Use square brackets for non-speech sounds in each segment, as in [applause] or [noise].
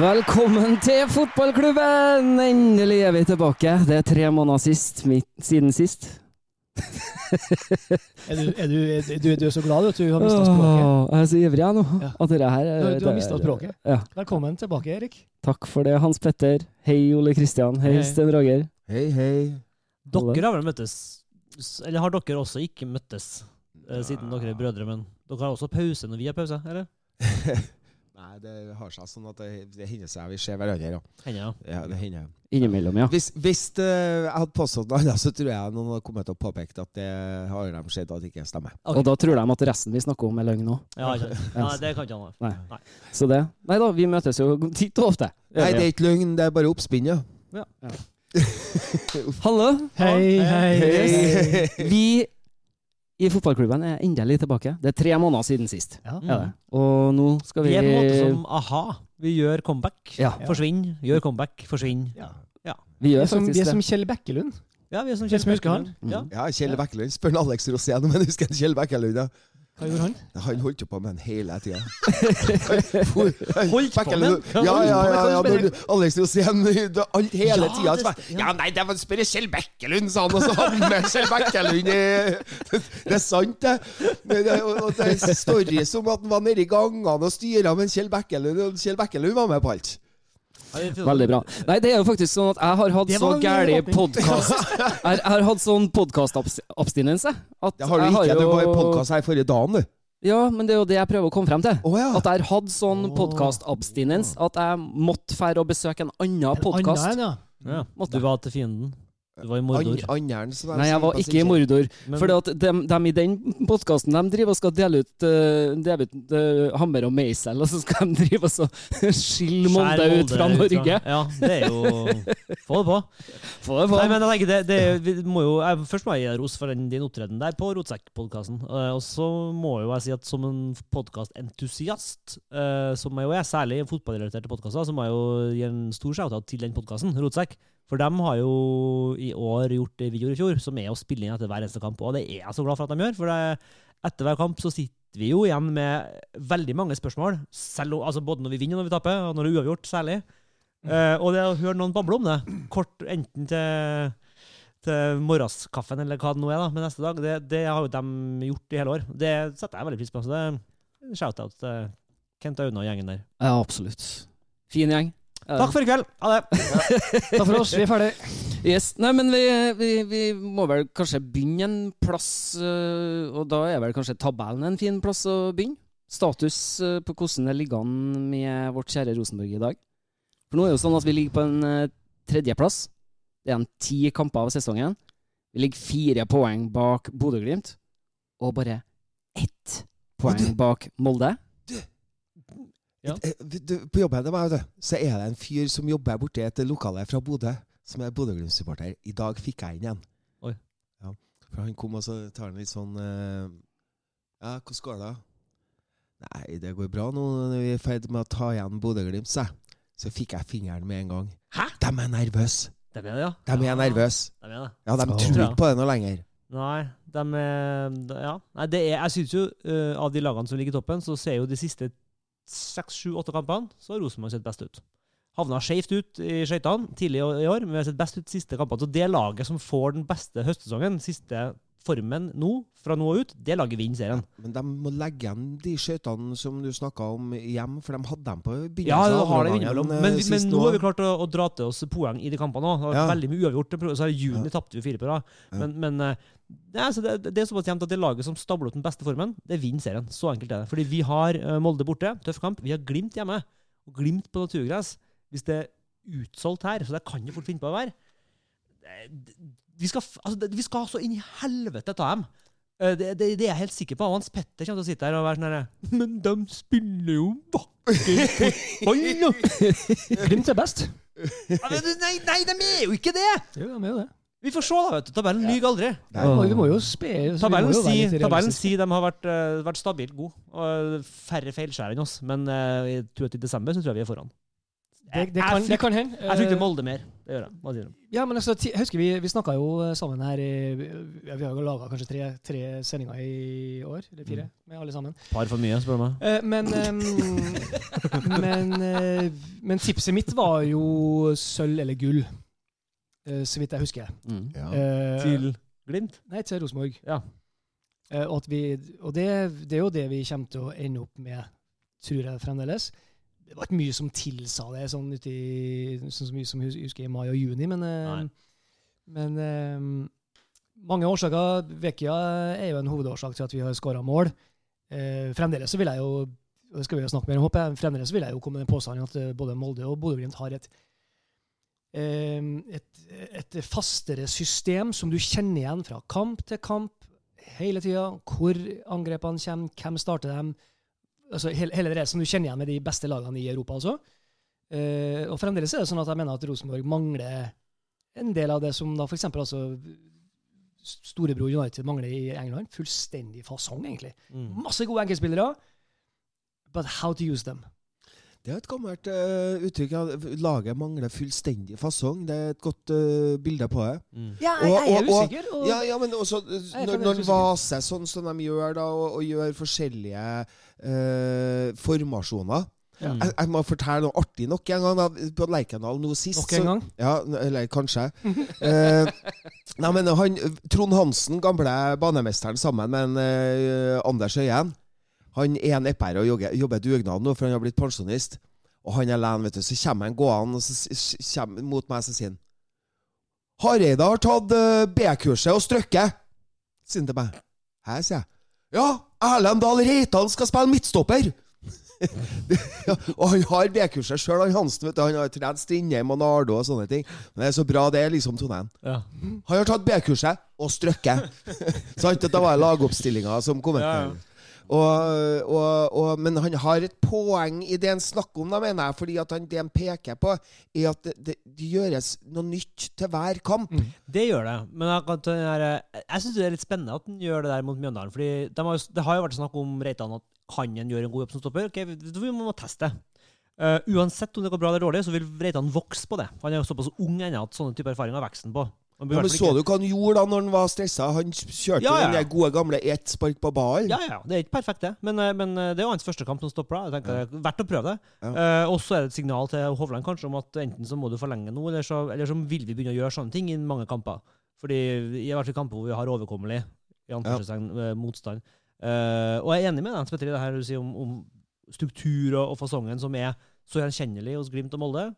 Velkommen til fotballklubben! Endelig er vi tilbake. Det er tre måneder sist, mitt, siden sist. Er du, er du, er du, du er så glad at du har mista språket? Åh, jeg er så ivrig jeg nå. Ja. At dette her, Du, du har mista språket. Ja. Velkommen tilbake, Erik. Takk for det, Hans Petter. Hei, Ole Kristian. Hei, Hei. Sten Roger. Hei, hei. Dere har vel møttes Eller har dere også ikke møttes, eh, siden dere er brødre, men dere har også pause når vi har pause, eller? [laughs] Nei, det har seg sånn at det, det hender seg vi ser hverandre, ja. Hender ja. ja det hender. Innimellom, ja. Hvis, hvis eh, jeg hadde påstått noe annet, så tror jeg noen hadde kommet til å påpeke at det har de sett at det ikke stemmer. Okay. Og da tror de at resten vi snakker om, er løgn òg. Ja. Nei, det kan ikke han ha. Nei. Så det Nei da, vi møtes jo titt og ofte. Nei, det er ikke løgn, det er bare oppspinn, ja. ja. Hallo! Hei, hei. Hei. Vi i fotballklubben er endelig tilbake. Det er tre måneder siden sist. Ja. Ja. Og nå skal vi Vi er på en måte som a-ha. Vi gjør comeback. Ja, Forsvinn. Gjør comeback. Forsvinn. Ja. vi Vi gjør er som, vi er som Kjell Bekkelund. Ja, vi er som Kjell Bekkelund. Ja. Ja, Kjell Bekkelund. Spør Alex Rosén om han husker Kjell Bekkelund. Ja. Hva gjorde han? Han holdt jo på med den hele tida. [laughs] Holdt på med den? Ja, ja, ja. ja, når Alex Rosén alt hele Ja, tida Ja. Ja, nei, det var spørre Kjell Bekkelund, sa han, og så hadde han med Kjell Bekkelund i [laughs] Det er sant, det. Det, det, det er story som at han var nede i gangene og styra, men Kjell Bekkelund, Kjell Bekkelund var med på alt. Veldig bra. Nei, det er jo faktisk sånn at jeg har hatt så gæli podkast [laughs] Jeg jeg har hatt sånn podkastabstinense at Det har du ikke. Du jo- var i podkast her forrige dagen, du. Ja, men det er jo det jeg prøver å komme frem til. Oh, ja. At jeg har hatt sånn podkastabstinens at jeg måtte fære og besøke en annen En podkast. ja. Ja. Du var til fienden. Du var i Mordor. An- Anderen, som Nei, jeg var ikke i Mordor. For at dem, dem i den podkasten de driver og skal dele ut, uh, dele ut eh, hammer og meisel, og så skal de drive og [laughs] skille Molde ut fra Norge. Ja, det er jo Få det på. [laughs] Få det på. Nei, men jeg tenker det, det vi må jo, jeg, Først må jeg gi deg ros for den, din opptreden der på Rotsekk-podkasten. og så må jo jeg si at som en podkastentusiast, uh, som jeg jo er, særlig fotballrelaterte podkaster, så må jeg jo gi en stor shout-out til den podkasten, Rotsekk. For de har jo i år gjort det vi gjorde i fjor, som er å spille inn etter hver eneste kamp. Og det er jeg så glad for at de gjør. For det, etter hver kamp så sitter vi jo igjen med veldig mange spørsmål. Selv, altså både når vi vinner og når vi taper, og når det er uavgjort særlig. Eh, og det å høre noen bable om det, kort enten til, til morgenskaffen eller hva det nå er da, med neste dag, det, det har jo de gjort i hele år. Det setter jeg veldig pris på. Så det er shout-out til Kent Aune og gjengen der. Ja, absolutt. Fin gjeng. Takk for i kveld! Ha det! [laughs] Takk for oss, vi er ferdig. Yes. Nei, men vi, vi, vi må vel kanskje begynne en plass, øh, og da er vel kanskje tabellen en fin plass å begynne? Status øh, på hvordan det ligger an med vårt kjære Rosenborg i dag. For nå er det jo sånn at vi ligger på en øh, tredjeplass. Det er en ti kamper av sesongen. Vi ligger fire poeng bak Bodø-Glimt, og bare ett poeng bak Molde. Ja. Eh, På jobben meg, så er det en fyr som jobber borti et lokale fra Bodø, som er Bodø-Glimt-supporter. I dag fikk jeg inn igjen. Oi. Ja, for han kom og så tar han litt sånn eh, Ja, hvordan går det? Nei, det går bra nå vi er i ferd med å ta igjen Bodø-Glimt, sa jeg. Så fikk jeg fingeren med en gang. Hæ? De er nervøse. De er det, ja. De er nervøse. De er det. Ja, de tror ikke på det noe lenger. Nei, de er Ja. Nei, det er, jeg syns jo uh, av de lagene som ligger i toppen, så ser jo de siste seks, sju, åtte kampene, så har Rosenborg sett best ut. Havna skjevt ut i skøytene tidlig i år, men vi har sett best ut de siste kampene. Så det laget som får den beste høstsesongen, siste formen nå, fra nå og ut, det laget vinner serien. Men de må legge igjen de skøytene som du snakka om hjem, for de hadde dem på begynnelsen Ja, de har det innimellom. Men, eh, men nå har vi klart å, å dra til oss poeng i de kampene òg. Ja. Veldig mye uavgjort. Så I juni Ja. tapte vi fire på rad. Ja. Men, men eh, det, så det, det er såpass jevnt at det laget som stabler opp den beste formen, det vinner serien. Så enkelt er det. Fordi vi har eh, Molde borte, tøff kamp. Vi har Glimt hjemme. Og Glimt på naturgress. Hvis det er utsolgt her, så det kan jo fort finne på å være vi skal, altså, vi skal så inn i helvete ta dem. Eh, Det, det, det er jeg helt sikker på. Hans Petter kommer til å sitte her og være sånn herre Men de spiller jo vakkert fotball! [laughs] Glimt er best. Nei, nei, de er jo ikke det! Jo, de er jo det. Vi får se, da. vet du. Tabellen lyver aldri. Nei. Vi må- jo spe Tabellen sier sier de har vært, uh, vært stabilt gode. Og færre feilskjær enn oss. Men uh, i 20. desember så tror jeg vi er foran. Det, det, kan, det kan hende. Jeg frykter Eh, Molde mer. Det gjør jeg. Hva sier du? Ja, men altså, ti- husker Vi vi snakka jo eh, sammen her i, ja, Vi har jo laga kanskje tre, tre sendinger i år, eller fire, Mm. med alle sammen. Par for mye, spør du meg. Eh, men um, [laughs] men, uh, men tipset mitt var jo sølv eller gull, uh, så vidt jeg husker. Mm. Ja. Uh, Til Glimt? Nei, til Rosenborg. Ja. Eh, og at vi, og det, det er jo det vi kommer til å ende opp med, tror jeg fremdeles. Det var ikke mye som tilsa det, sånn i sånn så mye som jeg husker i mai og juni, men, eh, men eh, mange årsaker. Vekia er jo en hovedårsak til at vi har skåra mål. Eh, fremdeles så vil jeg jo og det skal vi jo snakke mer om, håper jeg, fremdeles så vil jeg jo komme med den påstanden at både Molde og Bodø-Glimt har et et, et fastere system som du kjenner igjen fra kamp til kamp hele tida. Hvor angrepene kommer, hvem starter dem. Altså, hele, hele det som du kjenner igjen med de beste lagene i Europa. altså. Uh, og fremdeles er det sånn at jeg mener at Rosenborg mangler en del av det som da f.eks. altså Storebror United mangler i England. Fullstendig fasong, egentlig. Mm. Masse gode enkeltspillere, but how to use them. Det er et gammelt uh, uttrykk. Ja. Laget mangler fullstendig fasong. Det er et godt uh, bilde på det. Mm. Ja, jeg- jeg er usikker. Og, Ja, ja, men også eh, når, når vaser sånn som de gjør, da, og, og gjør forskjellige uh, formasjoner Ja. jeg, jeg må fortelle noe artig nok en gang. Da, på Lerkendal nå sist. Nok en gang. Så, ja, eller kanskje. [laughs] eh, nei, men han, Trond Hansen, gamle banemesteren, sammen med en, eh, Anders Øyen Han er en epper og jobber, jobber dugnad nå, for han har blitt pensjonist. Og han er alene, vet du. Så kommer han gående og så, kommer mot meg og sier han Hareide har tatt eh, B-kurset og strøkket. Sier han til meg. Hæ, sier jeg. Ja, Erlend Dahl Reitan skal spille midtstopper! ja, [laughs] og han har B-kurset sjøl, han Hansen. vet du Han har trent Strindheim og Nardo og sånne ting. Men det er så bra, det er liksom tonen. Ja. Han har tatt B-kurset og strøkket. [laughs] Sant? Dette var lagoppstillinga som kommenterer. Og, og, og, men han har et poeng i det han snakker om, da, mener jeg. fordi han, det han peker på, er at det, det, det gjøres noe nytt til hver kamp. Mm. Det gjør det. Men jeg, eh, jeg syns det er litt spennende at han gjør det der mot Mjøndalen. Fordi de Det har jo vært snakk om Reitan at kan han gjøre en god jobb som stopper? Ok, vi, må teste. Eh, uansett om det går bra eller dårlig, så vil Reitan vokse på det. Han er jo såpass ung ennå at sånne typer erfaringer har veksten på. Ja, men Så du hva han gjorde da når han var stressa? Han kjørte Ja, ja, den gode gamle ett spark på ballen. Ja, ja, det er ikke perfekt, det. Men, eh, men eh, det er jo hans første kamp som stopper. Jeg tenker det er Verdt å prøve det. Ja. Uh, og så er det et signal til Hovland kanskje om at enten så må du forlenge nå, eller så, eller så vil vi begynne å gjøre sånne ting i mange kamper. Fordi i hvert fall kamper hvor vi har overkommelig i eh, motstand. Uh, og jeg er enig med deg, Petter, i det her du sier om, om struktur og, og fasongen som er så gjenkjennelig hos Glimt og Molde.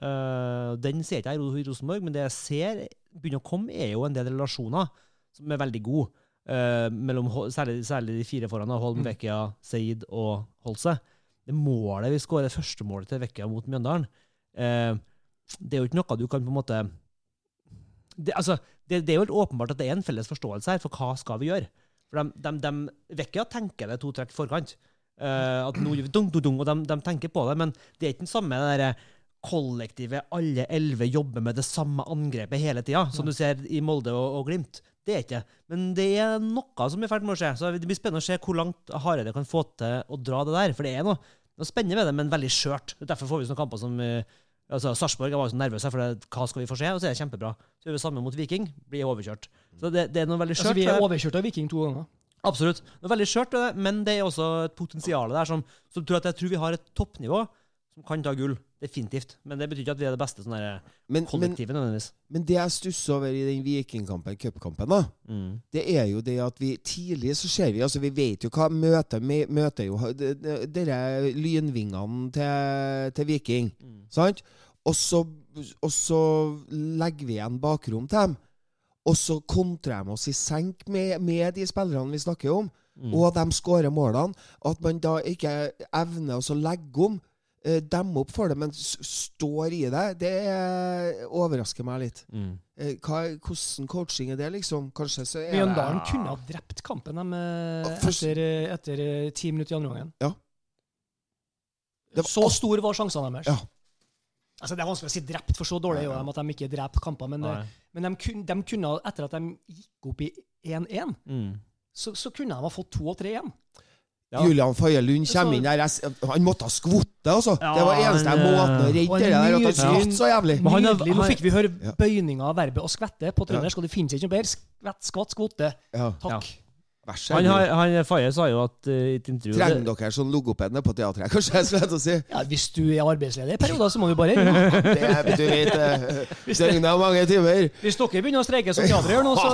Eh, den ser ikke jeg i Ro- i Rosenborg, men det jeg ser begynner å komme, er jo en del relasjoner som er veldig gode. Uh, mellom, særlig, særlig de fire foran, Holm, Vekia, Seid og Holse. Det målet vi skårer, det første målet til Vekia mot Mjøndalen, uh, det er jo ikke noe du kan på en måte det, altså, det, det er jo helt åpenbart at det er en felles forståelse her for hva skal vi gjøre. For de, de, de Vecchia tenker det to trekk forkant. Eh, at nå gjør vi dung, dung, dung, og de, de tenker på det, men det er ikke den samme der, eh, kollektivet alle elleve jobber med det samme angrepet hele tida, som du ser i Molde og, og Glimt. Det er ikke. Men det er noe som er i ferd med å skje. Så det blir spennende å se hvor langt Hareide kan få til å dra det der. For det er noe, noe spennende ved det, men veldig skjørt. Derfor får vi sånne kamper som eh, altså Sarpsborg. Var jo så nervøs her, for det, hva skal vi få se? Og så er det kjempebra. Så gjør vi det samme mot Viking. Blir overkjørt. Så det, det er noe veldig skjørt. Altså, vi er overkjørt av Viking to ganger. Absolutt. Det er veldig skjørt, men det er også et potensial der som, som tror at jeg tror vi har et toppnivå som kan ta gull. Definitivt. Men det betyr ikke at vi er det beste sånn Men, men, kollektivet, nødvendigvis. men det jeg stusser over i den Vikingkampen, cupkampen, da, Mm. det er jo det at vi tidlig så ser vi altså Vi vet jo hva møter møter jo de- de- Dere lynvingene til, til Viking. Mm. Sant? Og så, og så legger vi igjen bakrom til dem. Og så kontrer de oss i senk med, med de spillerne vi snakker om. Mm. Og de skårer målene. At man da ikke evner å legge om. Eh, Demme opp for det, men står i det. Det overrasker meg litt. Mm. Eh, Hva, hvordan coaching er det, liksom? Kanskje så er det kunne ha drept kampen dem, etter, etter eh, ti minutter i andre gangen. Ja. Var- Så stor var sjansene deres. Ja. Altså, det er vanskelig å si drept, for så dårlig er dem at de ikke dreper kamper. Men, men de, kun, de kunne, etter at de gikk opp i 1-1, Mm. så, så kunne de ha fått to og tre igjen. Ja. Julian Faye Lund kommer inn der. jeg Han måtte ha skvotte, altså. Ja, det var eneste han, måten å redde det der. At han skvatt så jævlig. Men han. Nå han- fikk vi høre Ja. bøyninga av verbet å skvette på trøndersk, og det finnes ikke noe bedre. Skvett, skvatt, skvotte. Ja. Takk. Han, han Faye sa jo at uh, i et intervju Trenger dere sånn logoped nede på teatret? Kanskje jeg skulle si. Ja, hvis du er arbeidsledig i perioder, så må du bare [laughs] ja, det. Du vet eh, Døgnet har mange timer. Hvis dere begynner å streike som teatret gjør nå, så,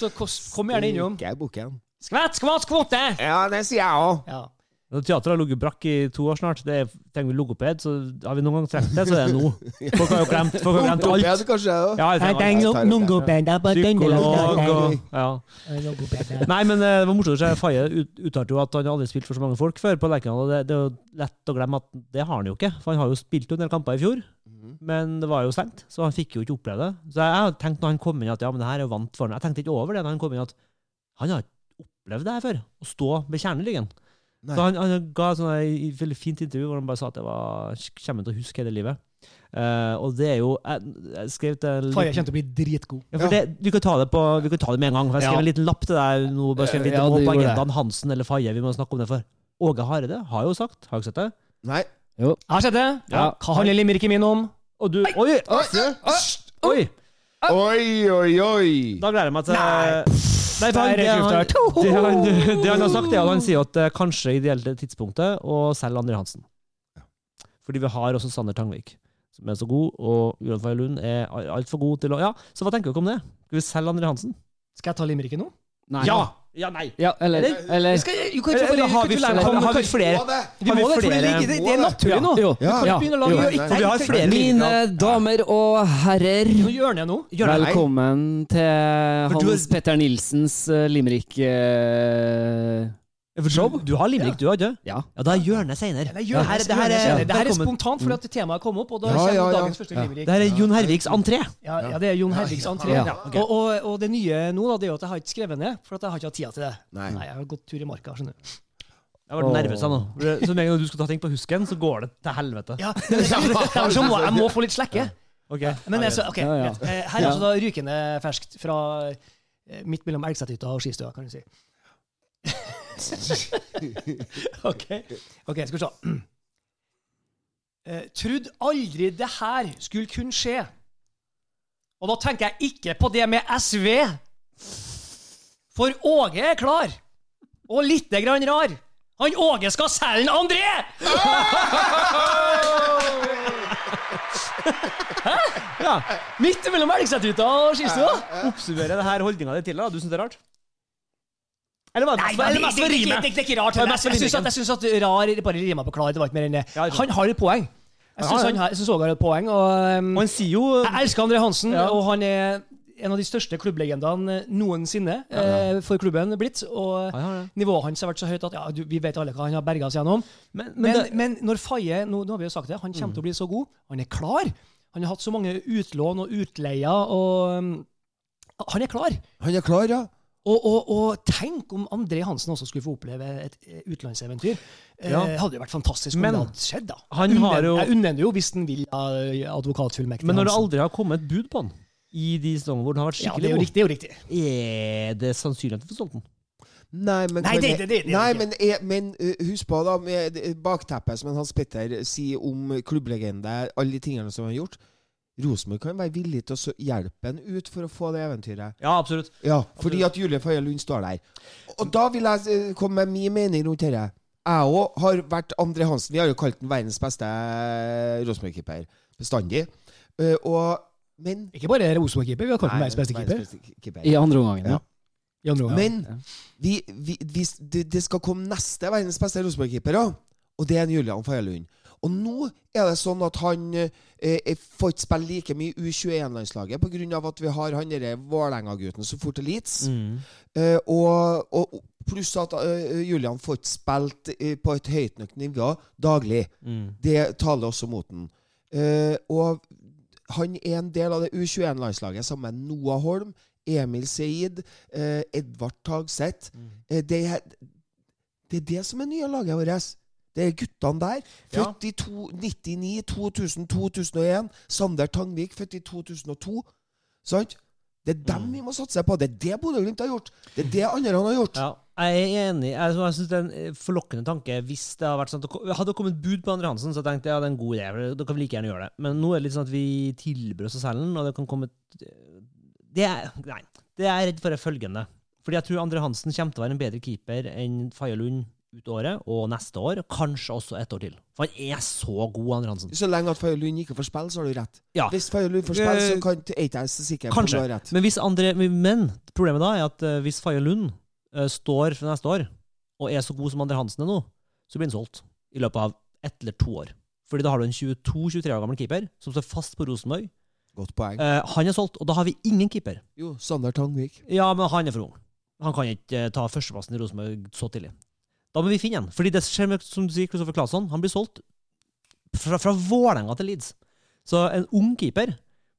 [laughs] så kom gjerne innom. Ikke Skvett, skvatt, skvotte! Ja, det sier jeg òg. Ja. Når teateret har ligget brakk i to år snart. Det er, trenger vi logoped, så har vi noen gang trengt det, så det er det nå. Folk har jo glemt, folk har glemt alt. Logoped, kanskje. Ja. Jeg trenger logoped. Psykolog og ja. Nei, men eh, det var morsomt å se. Faye ut- uttalte jo at han aldri spilt for så mange folk før på Lerkendal. og Det, det er jo lett å glemme at det har han jo ikke. For han har jo spilt en del kamper i fjor, Mhm. men det var jo stengt, så han fikk jo ikke oppleve det. Så jeg tenkte når han kom inn at ja, men det her er jo vant for han. Jeg tenkte ikke over det når han kom inn at han har ikke opplevd det her før. Å stå med kjerneryggen. Nei. Så han, han ga et veldig fint intervju hvor han bare sa at det var, kommer til å huske hele livet. Uh, og det er jo Jeg, jeg skrev til Faye kommer til å bli dritgod. ja, for det, vi, kan ta det på, vi kan ta det med en gang. For jeg skrev Ja. en liten lapp til deg nå. Bare skrev, Ja, det må på agendaen Hansen eller Faye. Vi må snakke om det for. Åge Hareide har jo sagt Har du sett det? Nei. Jeg har sett det. Ja. Hva handler limericken min om? Og du Oi! Oi! Oi, oi, oi. Da gleder jeg meg til Nei. Nei, for han, det, er han, det, han, det han har sagt, er at han sier at det er kanskje ideelt tidspunktet å selge André Hansen. Fordi vi har også Sander Tangvik, som er så god, og Uran Faye Lund er altfor god til å Ja, så hva tenker dere om det? Skal vi selge André Hansen? Skal jeg ta limericken nå? Nei. Ja! Ja, nei. Ja, eller, eller Skal, jo, du kan Eller, eller har vi flere? Har vi flere? Vi må det, for det, ligger, det, det er naturlig nå. Jo. Ja. Jo. Nei. Vi har flere Mine damer og herrer, gjør det nå. Velkommen til Hans Petter Nilsens uh, limerick eh, For Show? Du, du har limerick, du, har ikke? Ja. Ja, da er hjørnet seinere. Det, gjør, Det her- det, det er- det her er spontant fordi at temaet kom opp, og da Ja, kommer ja, ja. dagens første Ja. limerick. Det her er Jon Herviks entré. Ja, ja, det er Jon Hervigs entré. Ja. Ja. Og, og, og det nye nå da, det er jo at jeg har ikke skrevet ned, for at jeg har ikke hatt tida til det. Nei. Nei, jeg har gått tur i marka, skjønner du. Jeg ble nervøs nå. Så med en gang du skal ta ting på husken, så går det til helvete. Ja, [laughs] så må jeg må få litt slekke. Ok. Men altså, ok, Ja, ja. greit. Eh, Her er altså da rykende ferskt fra eh, midt mellom Elgseterhytta og Skistua, kan du si. [laughs] ok, ok, skal vi se. [clears throat] Eh, Trudd aldri det her skulle kunne skje. Og da tenker jeg ikke på det med SV. For Åge er klar. Og lite grann rar. Han Åge skal selge en André! Ja. Midt mellom Elgseterhytta og Skistua. Oppsummerer det her holdninga di til det? da? Du syns det er rart? Eller var det Nei, det, eller det, det, det, det, det er ikke rart. Jeg, syns at, jeg at rar bare rimer på klar. Det var ikke mer enn det. Ja, ja. Han har et poeng. Jeg syns Ja, ja. han har- synes et poeng. Og, um, Og han sier jo jeg elsker André Hansen, Ja. og han er en av de største klubblegendene noensinne eh, for klubben blitt. Og Ja, ja, ja. nivået hans har vært så høyt at ja, du, vi vet alle hva han har berga oss gjennom. Men, men, Men, det, men når Faye nå, nå har vi jo sagt det, han kommer til å bli så god. Han er klar. Han har hatt så mange utlån og utleier, og um, han er klar. Han er klar, ja. Og, og, og tenk om André Hansen også skulle få oppleve et eh, utenlandseventyr. Eh, Ja. hadde jo vært fantastisk om Men det hadde skjedd, da. han har jo- Jeg unner det jo hvis han vil ha advokatfullmektig. men når det aldri har kommet et bud på han i de sesongene hvor det har vært Ja, det er skikkelig jo god, riktig. Det er jo riktig. er det sannsynlig at vi får solgt den? Nei, men, Nei, det- det- det- det nei, men, men husk på, da, med bakteppet som Hans Petter sier om klubblegende, alle de tingene som han har gjort Rosenborg kan være villig til å hjelpe en ut for å få det eventyret. Ja, absolutt. Ja, fordi at Julie Faye Lund står der. Og da vil jeg eh, komme med min mening rundt dette. Jeg òg har vært André Hansen. Vi har jo kalt den verdens beste Rosenborg-keeper bestandig. Eh, og Men Ikke bare Rosenborg-keeper, vi har kalt ham verdens beste keeper. keeper. I andre omgang, ja. Ja. Andre. Men vi, vi, vi, det, det skal komme neste verdens beste Rosenborg-keeper, ja. og det er en Julian Faye Lund. Og nå er det sånn at han eh, eh, får ikke spille like mye U21-landslaget pga. at vi har han derre Vålerenga-gutten som for til Leeds. Mm. Eh, og, og pluss at eh, Julian får ikke spilt eh, på et høyt nok nivå daglig. Mm. Det taler også mot den. Eh, og han er en del av det U21-landslaget sammen med Noah Holm, Emil Seid, Edvard Tagseth. Mm. Det, det er det som er nye laget vårt. Det er guttene der. Ja. Født i to, 99, 2000, 2001. Sander Tangvik, født i 2002. Sant? Det er dem Mm. vi må satse på. Det er det Bodø-Glimt har gjort. Det er det andre han har gjort. Ja. Jeg er enig. Jeg, jeg synes det er en eh, forlokkende tanke hvis det hadde vært sånn at Hadde det kommet bud på Andre Hansen, så tenkte jeg ja, det er en god idé. for Da kan vi like gjerne gjøre det. Men nå er det litt sånn at vi tilbyr oss selen, og det kan komme det er, Nei. Det er jeg redd for er følgende. Fordi jeg tror Andre Hansen kommer til å være en bedre keeper enn Faye Lund ut året, og neste år, kanskje også et år til. For han er så god, Andre Hansen. Så lenge at Faye Lund ikke får spille, så har du rett. Ja. Hvis Faye Lund får spille, så Eh, kan er ikke jeg så sikker på om du Kanskje. har rett. Men, hvis andre, men problemet da er at eh, hvis Faye Lund eh, står for neste år, og er så god som Andre Hansen er nå, så blir han solgt i løpet av ett eller to år. Fordi da har du en 22-23 år gammel keeper som står fast på Rosenborg. Godt poeng. Eh, han er solgt, og da har vi ingen keeper. Jo, Sander Tangvik. Ja, men han er for ung. Han kan ikke ta førsteplassen i Rosenborg så tidlig. Da må vi finne en. Fordi det skjer med, som du sier, Kristoffer Claesson. Han blir solgt fra, fra Vålerenga til Leeds. Så en ung keeper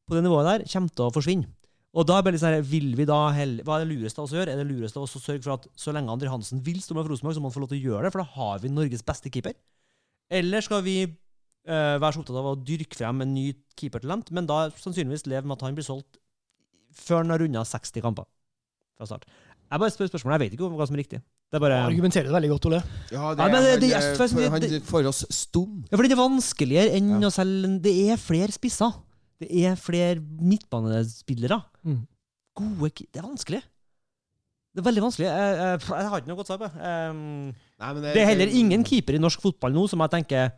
på det nivået der kommer til å forsvinne. Og da blir det sånn her, vil vi da heller, Hva er det lureste av oss å gjøre? Er det lureste av oss å sørge for at så lenge André Hansen vil stå med Rosenborg, så må han få lov til å gjøre det, for da har vi Norges beste keeper? Eller skal vi øh, være så opptatt av å dyrke frem en ny keepertalent, men da sannsynligvis leve med at han blir solgt før han har runda 60 kamper fra start? Jeg bare spør spørsmål, jeg vet ikke hva som er riktig. Det er bare Du argumenterer veldig godt, Ole. Ja, Ja, men det- det- han, jeg- eh, for- for- han det- får oss stum. Ja, fordi det er vanskeligere enn Ja. å selge Det er flere spisser. Det er flere midtbanespillere. Mm. Gode Det er vanskelig. Det er veldig vanskelig. Jeg, jeg, jeg har ikke noe godt svar på det. Um, Nei, det er heller ingen keeper i norsk fotball nå som jeg tenker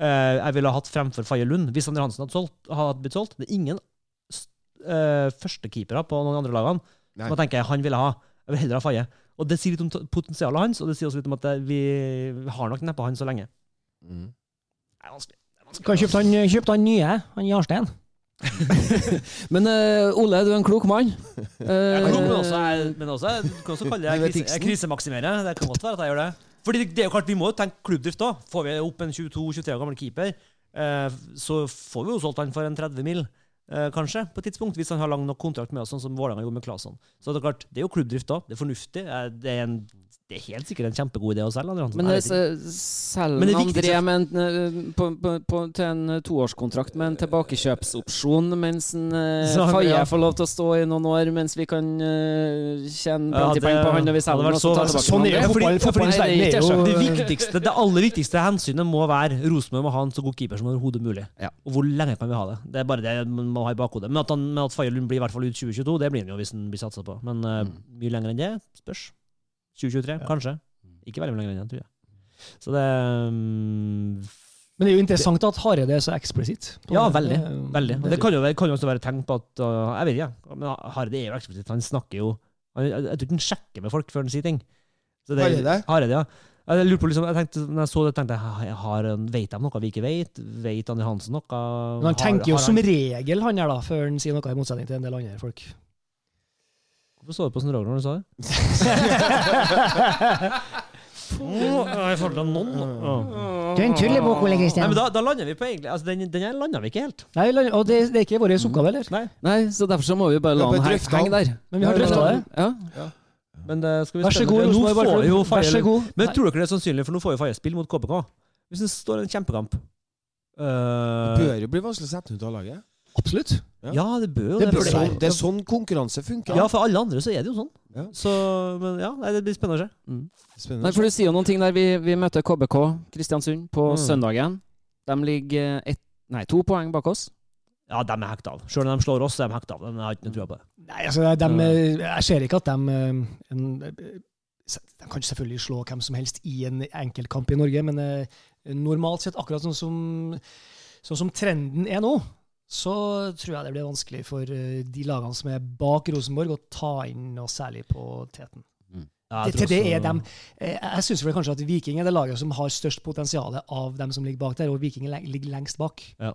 uh, jeg ville ha hatt fremfor Faye Lund hvis Andre Hansen hadde, solgt, hadde blitt solgt. Det er ingen uh, førstekeepere på noen andre lagene Nei. som jeg tenker han ville ha. Jeg vil heller ha Faye. Og Det sier litt om potensialet hans, og det sier også litt om at vi har nok neppe han så lenge. Mm. Det er vanskelig. Det er vanskelig. Kan kjøpe han, kjøpt han nye, han Jarstein. [laughs] Men uh, Ole, du er en klok mann. Jeg er klok, men Eh, også, men også er- kan også kalle [laughs] det krise, tiksen. krisemaksimere. Det kan godt være at jeg gjør det. Fordi det, det er jo klart, Vi må jo tenke klubbdrift òg. Får vi opp en 22-23 år gammel keeper, uh, så får vi jo solgt han for en 30 mil, eh, kanskje, på et tidspunkt. Hvis han har lang nok kontrakt med oss, sånn som Vålerenga gjorde med Claesson. Så det er jo klubbdrift da. Det er fornuftig. Eh, Det er, en, det er helt sikkert en kjempegod idé å selge. Andre Men selger André viktigste- med eh, på, på, på, til en eh, toårskontrakt med en tilbakekjøpsopsjon, mens en, eh, Faye ja. får lov til å stå i noen år, mens vi kan eh, tjene Ja, det på han når vi selger den. så så- Sånn er det. Fordi, fordi, fordi, det er jo Det viktigste, det aller viktigste hensynet må være Rosenborg må ha en så god keeper som overhodet mulig. Ja. Og hvor lenge kan vi ha det? Det er bare det man må ha i bakhodet. Men at, han, men at Faye Lund blir i hvert fall ut 2022, det blir han jo hvis han blir satsa på. Men Mm. mye lenger enn det spørs. 2023, Ja. kanskje. Ikke veldig mye lenger enn det, tror jeg. Så det um, Men det er jo interessant at Hareide er så eksplisitt. Ja, veldig. Det Veldig. Og det- kan jo, kan jo også være tegn på at uh, Jeg vet ikke. Men Hareide er jo eksplisitt. Han snakker jo han, Jeg jeg tror ikke han sjekker med folk før han sier ting. Så det- Hareide? Hareide, ja. Jeg lurte på liksom, jeg tenkte, når jeg så det, tenkte jeg har, vet de noe vi ikke vet? Vet André Hansen noe? Men han Har- tenker jo har som han- regel, han her, da, før han sier noe i motsetning til en del andre folk. Hvorfor så du på Roger når du sa det? Åh, jeg følte noen Åh. Du er en tullebukk, Ole Nei, Kristian. men da, da lander vi på egentlig altså, Den, den her landa vi ikke helt. Nei, og det, det er ikke vår oppgave heller. Nei. Nei, så derfor så må vi bare Vi la den henge henge der. Men vi har Ja, drøfta det. Ja. Men det skal vi Vær så god, Nå får vi jo Vær så god. Men tror dere det er sannsynlig, for nå får jo Faye spille mot KBK. Hvis det står en kjempekamp Det Eh, bør jo bli vanskelig å sette ut av laget. Absolutt. Ja, det bør jo Det Det bør det sånn, det er sånn konkurranse funker. Ja, for alle andre så er det jo sånn. Ja. Så, men ja, nei, det blir spennende å se. Mm. Spennende. Nei, for du sier jo noen ting der. Vi, vi møter KBK Kristiansund på Mm. søndagen. De ligger ett, nei, to poeng bak oss. Ja, de er hekta av. Sjøl om de slår oss, så er de hekta av. De har ikke noe trua på det. Nei, altså, de, jeg ser ikke at de eh, en, De kan selvfølgelig slå hvem som helst i en enkeltkamp i Norge, men eh, normalt sett, akkurat sånn som, sånn som trenden er nå, så tror jeg det blir vanskelig for eh, de lagene som er bak Rosenborg, å ta inn noe særlig på teten. Ja, jeg Det, til det er dem. Eh, Jeg syns vel kanskje at Viking er det laget som har størst potensial av dem som ligger bak der, og Viking er ligger lengst bak. Ja.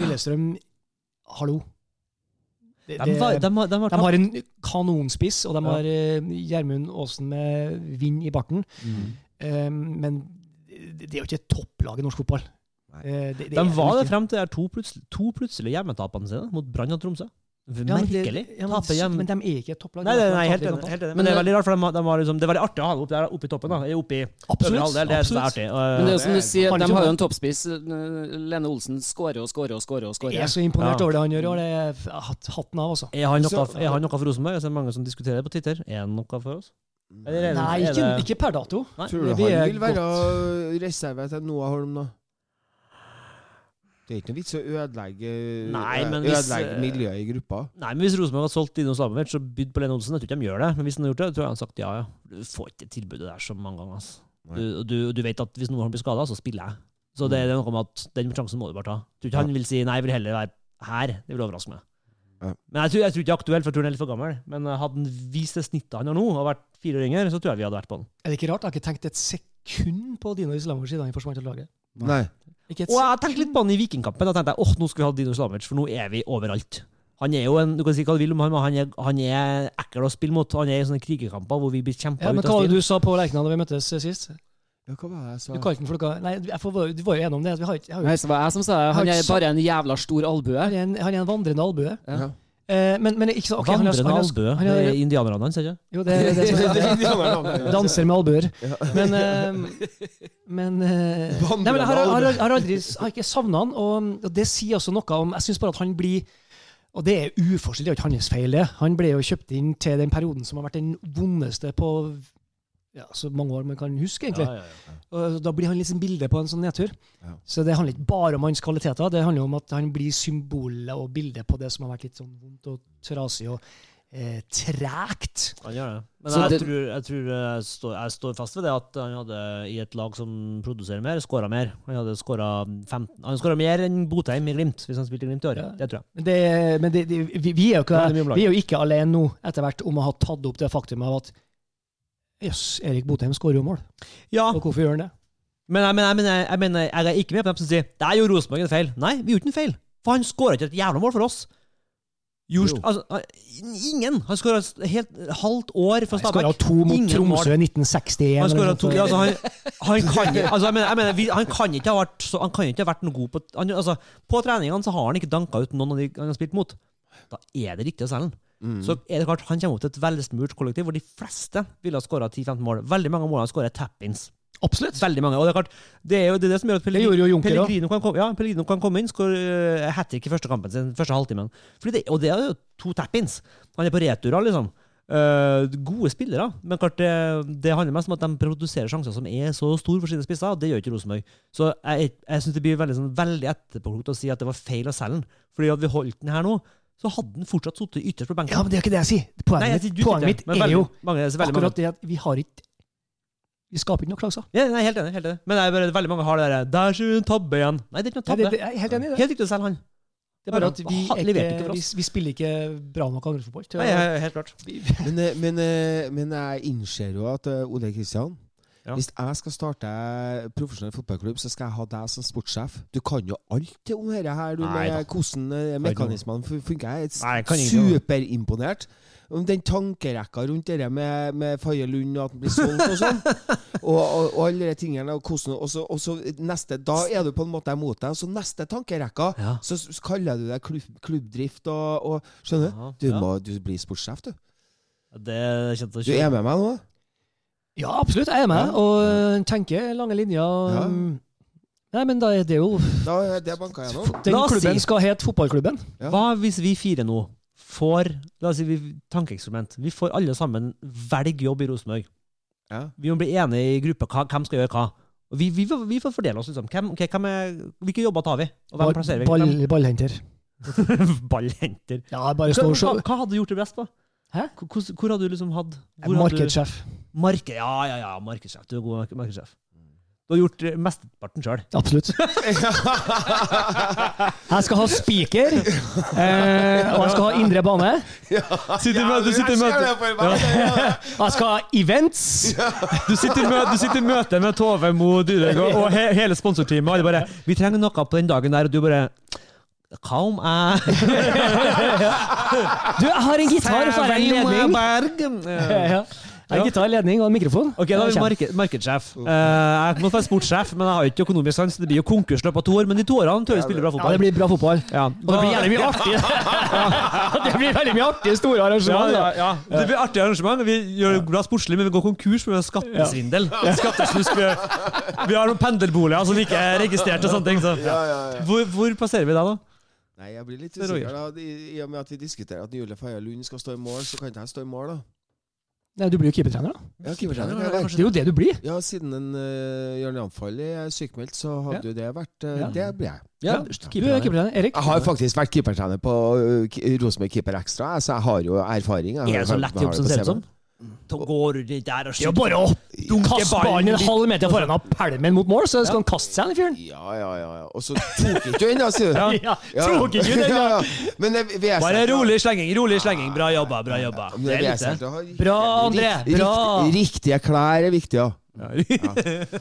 Lillestrøm, hallo. De, var- de, har- de har de har en kanonspiss, og de Ja. har eh, Gjermund Aasen med vind i barten. Mm. Um, men det, det er jo ikke et topplag i norsk fotball. Eh, det, det De var det frem til de to, plutselig, to plutselige hjemmetapene sine mot Brann og Tromsø. Ja, men det- Ja, men, men de er ikke et topplag. Nei, nei, nei, helt enig. Helt enig. Men det er veldig rart, for de, de liksom, det er veldig artig å ha dem oppe der oppe i toppen. da. Oppe i Absolutt. halvdel. Det er absolutt. artig. Og, Men det er som du sier, de har jo en toppspiss. Eh, Lene Olsen skårer og skårer og skårer. og Jeg er så imponert Ja. over det han gjør, det er hatten av, altså. er han noe, Så- er han noe for Rosenborg? Jeg ser mange som diskuterer det på Twitter. Er han noe for oss? Eller Nei, ikke, ikke per dato. Nei. Tror du han vil være reserve til Noah Holm, da? Det er ikke noe vits å ødelegge, Nei, hvis, ødelegge miljøet i gruppa. Nei, men Hvis Rosenborg hadde solgt Dino Slamovic og bydd på Lene Olsen, jeg tror ikke de gjør det. Men hvis han hadde gjort det, tror jeg han hadde sagt ja. ja. Du får ikke tilbudet der så mange ganger. Altså. Du, du, du vet at hvis noen blir skada, så spiller jeg. Så det, det er noe med at den sjansen må du bare ta. Jeg tror ikke han vil si nei, jeg vil heller være her. Det vil overraske meg. Ja. Men jeg tror, jeg tror ikke det er aktuelt, for jeg tror han er litt for gammel. Men eh, hadde han vist det snittet han har nå, og vært fire år yngre, så tror jeg vi hadde vært på han. Er det ikke rart? Jeg har ikke tenkt et sekund på Dino Islamovic siden han forsvant til laget. Nei. Ikke et Og jeg tenkte litt på han i Vikingkampen. Da tenkte jeg åh, nå skal vi ha Dino Slamovic, for nå er vi overalt. Han er jo en, Du kan si hva du vil om han, men han er, han er ekkel å spille mot. Han er i sånne krigerkamper hvor vi blir kjempa Ja, men ut hva av var det stil. du sa på Lerkendal da vi møttes sist? Ja, hva var det jeg sa? Du kalte den for noe Nei, jeg får, du var jo enig om det. Vi har, ikke- jeg har, Nei, så var jeg som sa det. Han er bare en jævla stor albue. han, er en, han er en vandrende albue. Ja. Eh, men, men ikke så, okay, han Vandrende albue. Det er indianerne hans, ikke Jo, det er det som [laughs] Det er er. [laughs] Danser med albuer. Men, eh, men eh, Nei, men jeg har, har, har, har aldri har ikke savna han, og, og det sier også noe om Jeg syns bare at han blir Og det er uforskyldt, det er ikke hans feil, det. Han ble jo kjøpt inn til den perioden som har vært den vondeste på ja, så mange år man kan huske, egentlig. Ja, ja. Og da blir han liksom bildet på en sånn nedtur. Ja. Så det handler ikke bare om hans kvaliteter, det handler om at han blir symbolet og bildet på det som har vært litt sånn vondt og trasig og eh, tregt. Han gjør det. Men jeg, det- tror, jeg tror jeg står, jeg står fast ved det at han hadde i et lag som produserer mer, skåra mer. Han hadde skåret 15 Han skåra mer enn Botheim i Glimt, hvis han spilte i Glimt i år. Ja. Det tror jeg. Men, det, men det, vi, vi, er jo ikke, vi er jo ikke alene nå, etter hvert, om å ha tatt opp det faktum av at Jøss, Erik Botheim skårer jo mål. Ja, Og hvorfor gjør han det? men jeg, mener, jeg, mener, jeg, mener, jeg er ikke med på dem som sier det er jo Rosenborg en feil. Nei, vi gjorde ikke en feil. For han skåra ikke et jævla mål for oss. Just, altså, ingen. Han skåra et halvt år Skåra Stabæk. to mot Tromsø i 1961. Han, eller to, altså, han, han, kan, altså, jeg mener, jeg mener, han kan ikke ha vært så, Han kan ikke ha vært noe god på han, altså, På treningene så har han ikke danka ut noen av de han har spilt mot. Da er det riktig å selge han. Mm. Så er det klart, han kommer opp til et velsmurt kollektiv hvor de fleste ville ha skåra 10-15 mål. Veldig mange av målene skårer tap-ins. Absolutt. Veldig mange. Og det er klart, det er jo det, er det som gjør at òg. Pellegrino kan, komme, ja, Pellegrino kan komme inn, skåre hat trick i første kampen sin, første halvtimen. Fordi det, og det er jo to tap-ins. Han er på returer, liksom. Uh, gode spillere, men klart det, det handler mest om at de produserer sjanser som er så store for sine spisser, og det gjør ikke Rosenborg. Så jeg, jeg syns det blir veldig, sånn, veldig etterpåklokt å si at det var feil å selge den. Fordi at vi holdt den her nå, så hadde den fortsatt sittet ytterst på benken. Ja, men det er ikke det jeg sier. Poenget, Nei, jeg sier- poenget mitt er veldig jo mange, er akkurat det at vi har ikke Vi skaper ikke noen sjanser. Ja, nei, helt enig. helt enig. Men det er bare, veldig mange har det der 'Der skjer en tabbe igjen'. Nei, det er ikke noe Nei, tabbe. det, det, jeg er helt enig i det. Helt riktig å selge han. Det er bare at vi, han ikke, ikke for vi, vi spiller ikke bra nok andrefotball. Nei, helt klart. Men, eh, men, eh, men jeg innser jo at eh, Ole Kristian Ja. Hvis jeg skal starte profesjonell fotballklubb, så skal jeg ha deg som sportssjef. Du kan jo alt om dette her, du, Nei med hvordan eh, mekanismene funker. Jeg er superimponert. Om den tankerekka rundt det med, med Faye Lund og at den blir solgt og sånn. [laughs] og, og, og alle de tingene. Og, hvordan, og, så, og så neste, da er du på en måte imot deg. Og så neste tankerekka, Ja. så, kaller du deg klubb, klubbdrift og, Skjønner? Ja, Du må du blir sportssjef, du. Det kjente Du er med meg nå? Ja, absolutt. Jeg er med. Ja. Og øh, tenker lange linjer. Ja. um, Nei, men da er det jo Da er det banka jeg nå. Den klubben skal hete Fotballklubben. Ja. Hva hvis vi fire nå får La oss si vi, tankeeksperiment. Vi får alle sammen velge jobb i Rosenborg. Ja. Vi må bli enige i gruppa hva, hvem skal gjøre hva. Vi, vi, får- vi får fordele oss. Liksom. Hvem, okay, hvem er, hvilke jobber tar vi? Og hvem Ball, plasserer vi? ball, ballhenter. [laughs] Ballhenter. Ja, bare Hva, stå og hva, se. hva hadde du gjort det best på? Hæ? Hvor, hvor- har du liksom hatt Markedssjef. Marke, ja, ja, ja, markedssjef. Du er god mark- markedssjef. Du har gjort eh, mesteparten sjøl. Absolutt. Jeg skal ha spiker, eh, og jeg skal ha indre bane. Sitter i møte- du sitter i møte- Jeg skal ha events. Du sitter i møte, du sitter i møte med Tove Mo Dyrhaug og, og he, hele sponsorteamet, og alle bare 'Vi trenger noe på den dagen der', og du bare Hva om [laughs] Du, jeg har en gitar, og så har jeg en ledning. Bergen. [laughs] Ja. Jeg har gitar, ledning og en mikrofon. Ok, da har vi marked, markedssjef. Eh, jeg må være sportssjef, men jeg har ikke økonomisk sans. Det blir jo konkurs i løpet av to år, men de to årene tør vi spille bra fotball. Ja, det blir bra fotball. Ja, Og det blir jævlig mye artig. [laughs] det blir veldig mye artige store Ja, arrangement. ja, ja. Det blir artig arrangement. Vi gjør det bra sportslig, men vi går konkurs pga. skattesvindel. Skattesnusk. Vi, vi har noen pendelboliger som ikke er registrert og sånne ting. Så. Ja, ja, ja. Hvor, hvor plasserer vi deg, da? Nei, jeg blir litt Det er usikker. da I, I og med at vi diskuterer at Jule Faye Lund skal stå i mål, så kan ikke jeg stå i mål, da. Nei, du blir jo keepertrener, da. Ja, keepertrener kan Det er jo det du blir. Ja, siden en uh, Jørn Janfall er sykemeldt, så hadde jo det vært uh, Ja. Det blir jeg. Ja, Du er keepertrener. Erik? Jeg har faktisk vært keepertrener på uh, Rosenborg Keeper Extra, så jeg har jo erfaring. Jeg Er det så lett jobb som på ser ut som? Da går du der og Det er jo skyter. bare å dunke ballen en halv meter foran av pælmen den mot mål, så skal han kaste seg, den fyren. Ja, ja, ja. ja. Og så tok ikke du inn, da, sier du. [laughs] Ja, tok ikke den, ja, ja. ja. Men det vesentlig- Bare rolig slenging, rolig slenging. Bra jobba, bra jobba. Det er litt Bra, André, bra. Riktige klær er viktig, ja. ja.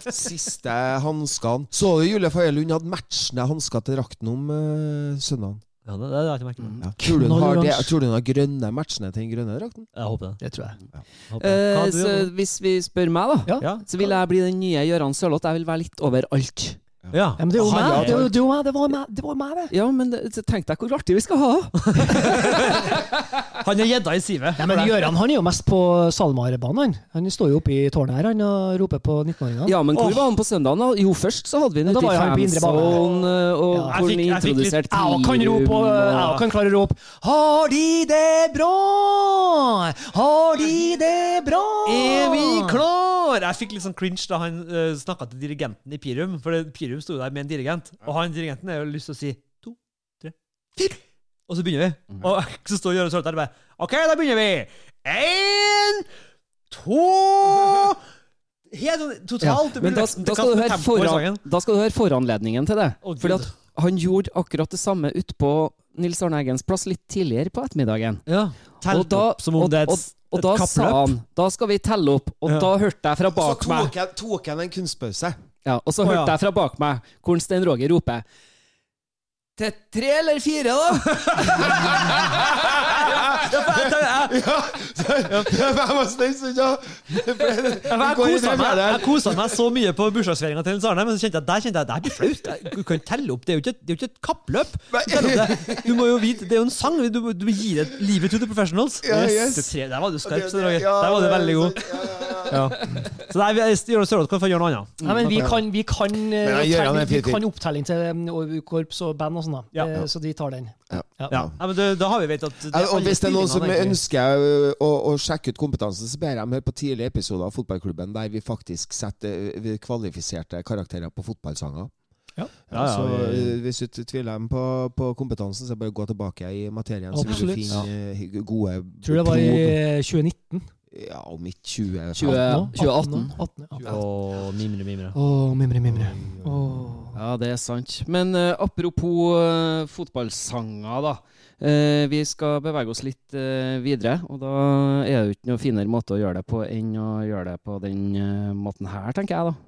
Siste hanskene. Så du Julie Faye Lund hadde matchende hansker til drakten om uh, søndagen? Ja, det, det har jeg ikke merket. Ja. Tror, du hun har det, tror du hun har grønne matchene til den grønne drakten? Jeg håper det. Det tror jeg. Håper det. Eh, så hvis vi spør meg, da, Ja. Ja. så vil jeg bli den nye Gøran Sørloth. Jeg vil være litt overalt. Ja. Ja, men det er jo meg, det, er jo- det, jo meg, det var meg, det. Var meg, det. Ja, men tenk deg hvor artig vi skal ha! [laughs] Han er gjedda i sivet. Ja, men Gøran han er jo mest på SalMar-banen. Han Han står jo oppe i tårnet her han og roper på 19-åringene. Ja, men hvor oh. var han på søndagen? da? Jo, først så hadde vi den da ute var i jo han på indre fanzone, og Ja. hvor han jeg introduserte Jeg kan rope og jeg kan klare å rope Har de det bra? Har de det bra? Er vi klar? Jeg fikk litt sånn cringe da han uh, snakka til dirigenten i Pirum. For det, Pirum sto der med en dirigent, og han dirigenten har lyst til å si to, tre, fire. Og så begynner vi. Og [laughs] så står Jørund Sørloth bare OK, da begynner vi. Én, to Helt sånn totalt. Men da, da, skal du høre foran, da skal du høre foranledningen til det. Oh, Fordi at han gjorde akkurat det samme utpå Nils Arne Eggens plass litt tidligere på ettermiddagen. Ja. Telt Og da, opp som om det er et, og, og et da kappløp. sa han Da skal vi telle opp. Og Ja. da hørte jeg fra bak meg Så tok han en kunstpause. Ja, Og så Å, hørte jeg fra bak meg hvor Stein Roger roper Til tre eller fire, da? [laughs] Jeg var snill, så ja. Ja, Jeg kosa meg, så mye på bursdagsfeiringa til Arne, men så kjente jeg, der kjente jeg det blir flaut. Du kan telle opp. Det er jo ikke, det er jo ikke et kappløp. Det. Du må jo vite, Det er jo en sang. Du, du gir gi det livet to the professionals. Ja, yes. Det tre- Der var du skarp. så Det- Roger. Der var du veldig god. Ja, ja, ja. Ja. Så nei, vi- Jonas Sørloth kan få gjøre noe annet. Nei, men vi kan, vi kan, eh, vi kan opptelling til korps og band og sånn, da. Ja. Eh, Så de tar den. Ja. Ja. Ja, men det, Da har vi vet at det Ja, og Hvis det er noen som ønsker å, å sjekke ut kompetansen, så ber jeg dem høre på tidlige episoder av Fotballklubben, der vi faktisk setter ø, kvalifiserte karakterer på fotballsanger. Ja. Ja, ja, så vi- Hvis du tviler dem på, på kompetansen, så bare gå tilbake i materien, så vil du finne gode Tror det var i 2019. Ja, om ikke 20 20 nå? 2018. 18, ja. Å, mimre, mimre. Å, mimre, mimre. Åh. Ja, det er sant. Men uh, apropos uh, fotballsanger, da. Uh, vi skal bevege oss litt videre, og da er det jo ikke noe finere måte å gjøre det på enn å gjøre det på den måten her, tenker jeg, da.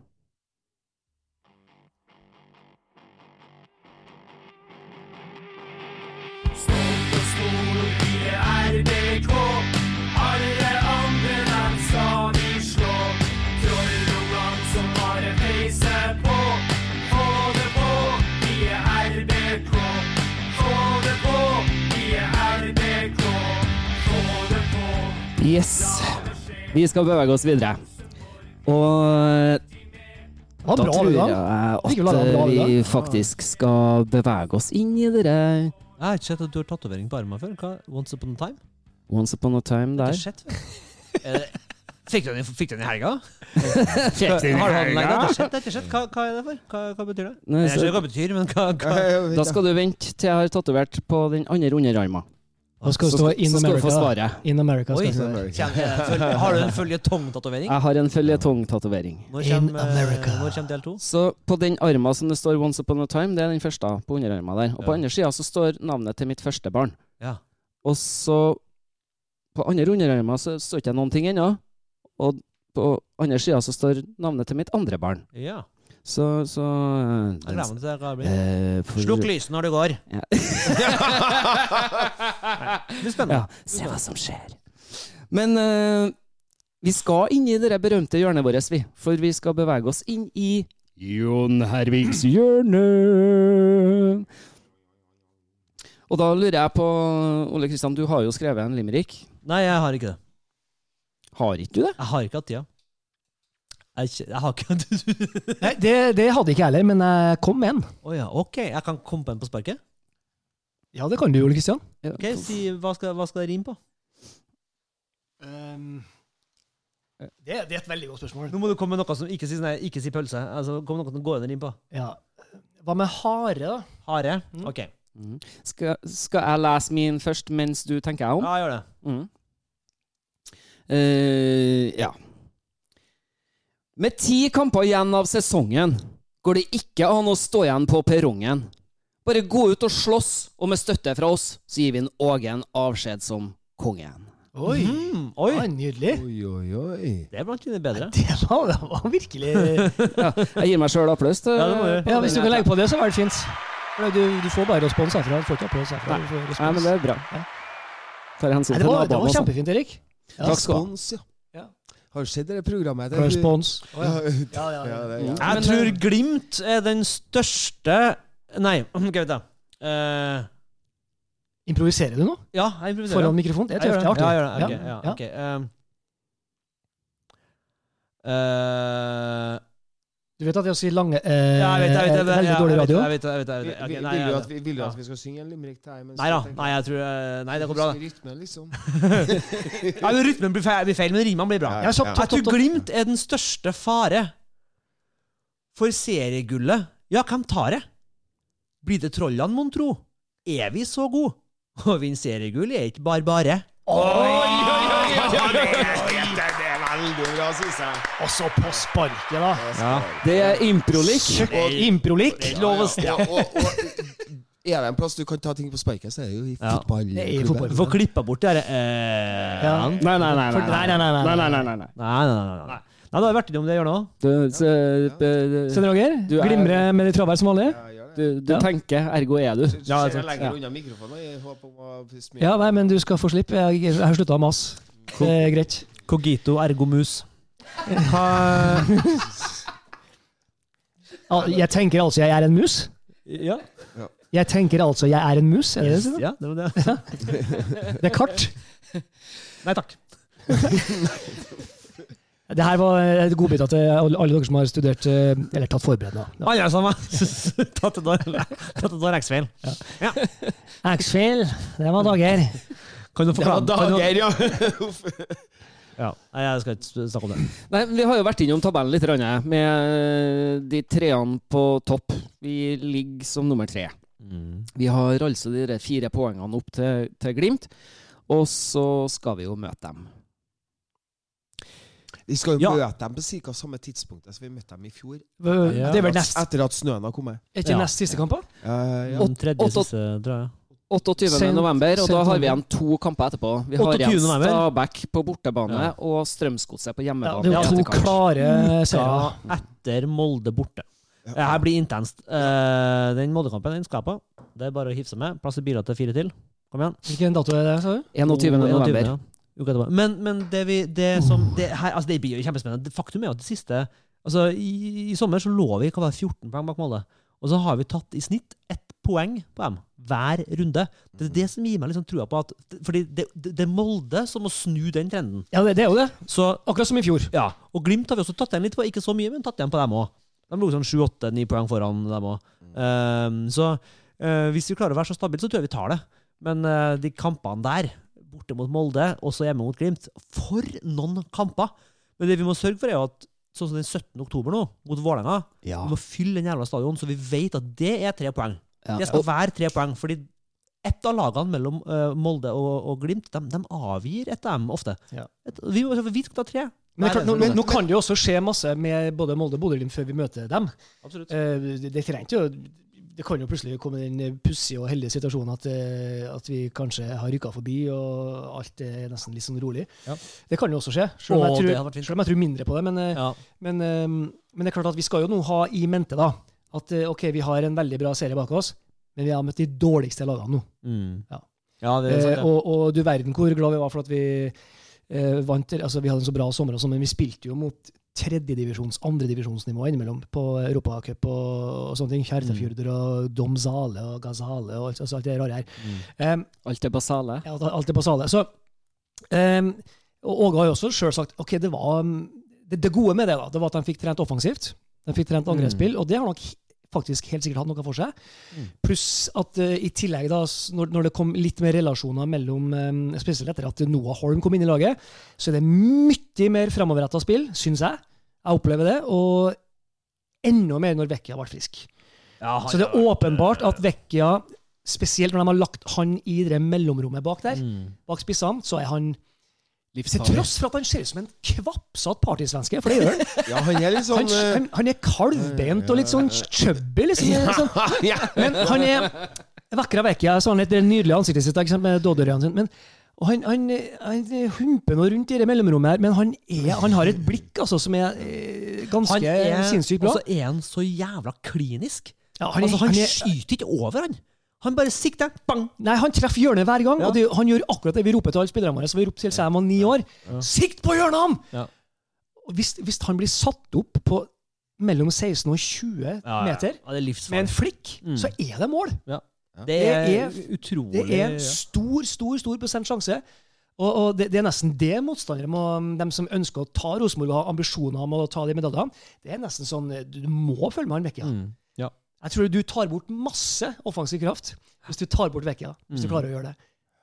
Yes. Vi skal bevege oss videre. Og da bra, tror jeg at bra, eh, vi faktisk skal bevege oss inn i dere Jeg har ikke sett at du har tatovering på armen før. Hva? Once upon a time? Once upon a time der. Er Fikk du den, i- fikk du den i helga? Fikk du den i Har du den lenge? helga? Hva, hva er det for? Hva, hva betyr det? Nei, Jeg så- skjønner hva det betyr, men hva, hva? Da skal du vente til jeg har tatovert på den andre underarmen. Da skal det stå In så skal du få svare. svaret. In America. Oi. Skal det stå. Kjem- er det følge- Har du en føljetong-tatovering? Jeg har en føljetong-tatovering. Når In kommer, America. når kommer del to? Så på den arma som det står 'Once upon a time', det er den første på underarma der. Og på Ja. andre sida så står navnet til mitt første barn. Ja. Og så På andre underarma så står ikke jeg noen ting ennå. Og på andre sida så står navnet til mitt andre barn. ja. Så, så eh, Jeg gleder meg til det eh, for- Slukk lyset når det går. Ja. [laughs] Det blir spennende. Ja, se hva som skjer. Men eh, vi skal inn i det berømte hjørnet vårt, vi. For vi skal bevege oss inn i Jon Hervigs hjørne. Og da lurer jeg på, Ole Kristian, du har jo skrevet en limerick. Nei, jeg har ikke det. Har ikke du det? Jeg har ikke hatt tida. Jeg, jeg har ikke [laughs] Nei, det, det hadde ikke jeg heller, men jeg kom med en. Å ja, ok. Jeg kan komme på en på sparket? Ja, det kan du, Ole Kristian. Ok, si, hva skal, hva skal det rime på? Um, Det, det er et veldig godt spørsmål. Nå må du komme med noe som ikke sier nei, ikke si pølse. Altså, kom med noe som går under rime på. Ja. Hva med hare, da? Hare? Mm. OK. Mm. Skal, skal jeg lese min først mens du tenker deg om? Ja, gjør det. Mm. Uh, ja. Med ti kamper igjen av sesongen går det ikke an å stå igjen på perrongen. Bare gå ut og slåss, og med støtte fra oss så gir vi en Ågen avskjed som kongen. Oi! Mm, Oi! Ja, nydelig. Oi, oi, oi. Det er blant dine bedre. Det var, det var virkelig [laughs] Ja, jeg gir meg sjøl applaus. til- Ja, det må. Ja, Hvis du kan legge på det, så er det fint. Du, du får bare respons herfra. Du får ikke applaus herfra. Nei. Nei, men det er bra. Ja. Nei, det, var, det var kjempefint, Erik. Ja. Takk skal du ha. Respons, ja. Har du sett det programmet? Det- Respons. Ja, ja, Ja, ja, ja. det- ja. Jeg tror eh, Glimt er den største Nei, [clears throat] skal vi ta. Eh, Improviserer du nå? ja, jeg improviserer. Foran mikrofonen? Det Jeg er gjør tøft. Det er Ja, jeg gjør det. Ok, ja, Ja. ok, ehm. Eh, Du vet at det å si lange eh, ja, jeg vet, jeg vet, jeg er vet, veldig dårlig radio? jeg vet, jeg vet, jeg vet, Vil, vil, nei, vil, du at vi, vil du at vi skal synge en limerick til deg? Nei da, nei, jeg tror eh, Nei, det går bra, det. Rytmen, liksom. Ja, men Rytmen blir feil, blir feil men rimene blir bra. Ja, Ja. Jeg tror. Glimt er den største fare for seriegullet. Ja, hvem tar det? Blir det trollene, mon tro? Er vi så gode? Å vinne seriegull er ikke bare bare. Oi, oi, oi, oi, oi, oi, er veldig bra, syns jeg. Og så på sparket, da. Ja, det er improlik. Improlik. lov å og, [laughs] er det en plass du kan ta ting på sparket, så er det jo i Ja. fotballklubben. Det. Du får klippa bort det derre eh, Ja. Nei, Nei, nei, nei. Nei, nei, nei, nei. nei, nei, nei, nei. nei, nei. nei, nei. Nei, du har vært innom det hjørnet òg. Du, så, Svein Roger, Du er- glimrer med ditt fravær som vanlig. Gjør det. du, du Ja. tenker, ergo er du. Ja, ser jeg lenger Ja. unna mikrofonen Jeg håper om å. Ja, nei, men du skal få slippe. Jeg, jeg har slutta å mase. Det er greit. Cogito ergo mus. Hva Jeg tenker altså jeg er en mus. Ja, Jeg tenker altså jeg er en mus. Er det det? ja det var det. Det er kart. Nei takk. Det her var et godbiter til alle, alle dere som har studert eh, Eller tatt forberedende. Ja. Alle sammen. [laughs] Tatt et år et år X-feil. Det var dager. Kan du Det var forklare kan du- dager, ja. [laughs] Ja. Nei, jeg skal ikke snakke om det. Nei, Vi har jo vært innom tabellen litt, med de treene på topp. Vi ligger som nummer tre. Vi har altså de fire poengene opp til, til Glimt, og så skal vi jo møte dem. Vi skal jo Ja. møte dem på ca. samme tidspunkt som vi møtte dem i fjor. Det er vel nest, Etter at snøen har kommet. er ikke Ja. nest siste kamp? da? Uh, ja. Siste, tror jeg. 28. November, og da har vi igjen to kamper etterpå. Vi har igjen november. Stabæk på bortebane Ja. og Strømsgodset på Ja, hjemmebane. det er jo to klare seire. Etter Molde borte. Det her blir intenst. Eh, den Molde-kampen den skal jeg på. Det er bare å hifse med. Plass i biler til fire til. Kom igjen. Hvilken dato er det? sa du? 21. november. ja. Men, men det, vi, det som det, her, altså det blir jo kjempespennende. Faktum er jo at det siste altså i, I sommer så lå vi hva var 14 poeng bak Molde. Og så har vi tatt i snitt ett poeng på dem hver runde. Det er det som gir meg liksom trua på at Fordi det, det, er Molde som må snu den trenden. Ja, det, det er jo det. Så Akkurat som i fjor. ja, og Glimt har vi også tatt igjen litt på. Ikke så mye, men tatt igjen på dem òg. De lå sånn 7-8-9 poeng foran dem òg. så uh, hvis vi klarer å være så stabile, så tror jeg vi tar det. Men uh, de kampene der, borte mot Molde, og så hjemme mot Glimt For noen kamper! Men det vi må sørge for, er jo at sånn som den 17. oktober nå, mot Vålerenga Ja. Vi må fylle den jævla stadion, så vi vet at det er tre poeng. Ja. Det skal være tre poeng. fordi ett av lagene mellom uh, Molde og, og Glimt, de, de avgir et av dem ofte. Ja. Et, vi, vi skal ta tre. Men klart, nå, men, er nå kan det jo også skje masse med både Molde og Bodø-Glimt før vi møter dem. Absolutt. Uh, det, det ikke det kan jo plutselig komme den pussige og heldige situasjonen at, eh, at vi kanskje har rykka forbi, og alt er nesten litt sånn rolig. Ja. Det kan jo også skje, selv om, jeg tror, selv om jeg tror mindre på det. Men, Ja. men, men det er klart at vi skal jo nå ha i mente da, at eh, ok, vi har en veldig bra serie bak oss, men vi har møtt de dårligste lagene nå. Mm. Ja. ja, det er sant. Eh, og, og du verden hvor glad vi var for at vi eh, vant. Altså, vi hadde en så bra sommer, og sånn, men vi spilte jo mot tredjedivisjons, andredivisjonsnivå innimellom på Europacup og, og sånne ting. Kjertefjorder og Domzale og Gazale og alt, altså, alt det rare her. Mm. Um, Alt er basale. ja, alt er på sale. Så, um, og Åge har jo også sjøl sagt ok, det var det, det gode med det da, det var at de fikk trent offensivt. De fikk trent angrepsspill, og det har nok faktisk helt sikkert hatt noe for seg. Mm. Pluss at uh, i tillegg, da, når, når det kom litt mer relasjoner mellom um, Spesielt etter at Noah Holm kom inn i laget, så er det mye mer framoverretta spill, syns jeg. Jeg opplever det. Og enda mer når Vecchia ble frisk. Ja, Så det er vært, åpenbart eh, at Vecchia, spesielt når de har lagt han i det mellomrommet bak der, mm. bak spissene, så er han Til tross for at han ser ut som en kvapsatt partysvenske, for det gjør han. [laughs] Ja, han er litt sånn eh, han, han er kalvbent og litt sånn chubby, liksom. liksom. [laughs] ja. Men han er Vakra jeg, så han et nydelig ansiktet sitt, med dodderøynene sine. Men og han, han, han humper nå rundt i det mellomrommet her, men han, er, han har et blikk altså, som er eh, ganske sinnssykt bra. og så er han så jævla klinisk. Ja, han, altså, han, han er, skyter ikke over, han. Han bare sikter. Bang! Nei, han treffer hjørnet hver gang. Ja. Og det, han gjør akkurat det vi roper til alle spillerne våre. Så vi ropte til han var ni år. Ja. Sikt på hjørnene! Ja. Hvis, hvis han blir satt opp på mellom 16 og 20 Ja, ja. meter Ja, er med en flikk, Mm. så er det mål. Det Det er, er- utrolig Det er en stor, stor stor prosent sjanse. Og, og det, det er nesten det motstandere må, de som ønsker å ta Rosenborg og har ambisjoner om å ta de medaljene, det er nesten sånn Du må følge med han Vecchia. Mm. Jeg tror du tar bort masse offensiv kraft hvis du tar bort Vecchia. Hvis du Mm. klarer å gjøre det.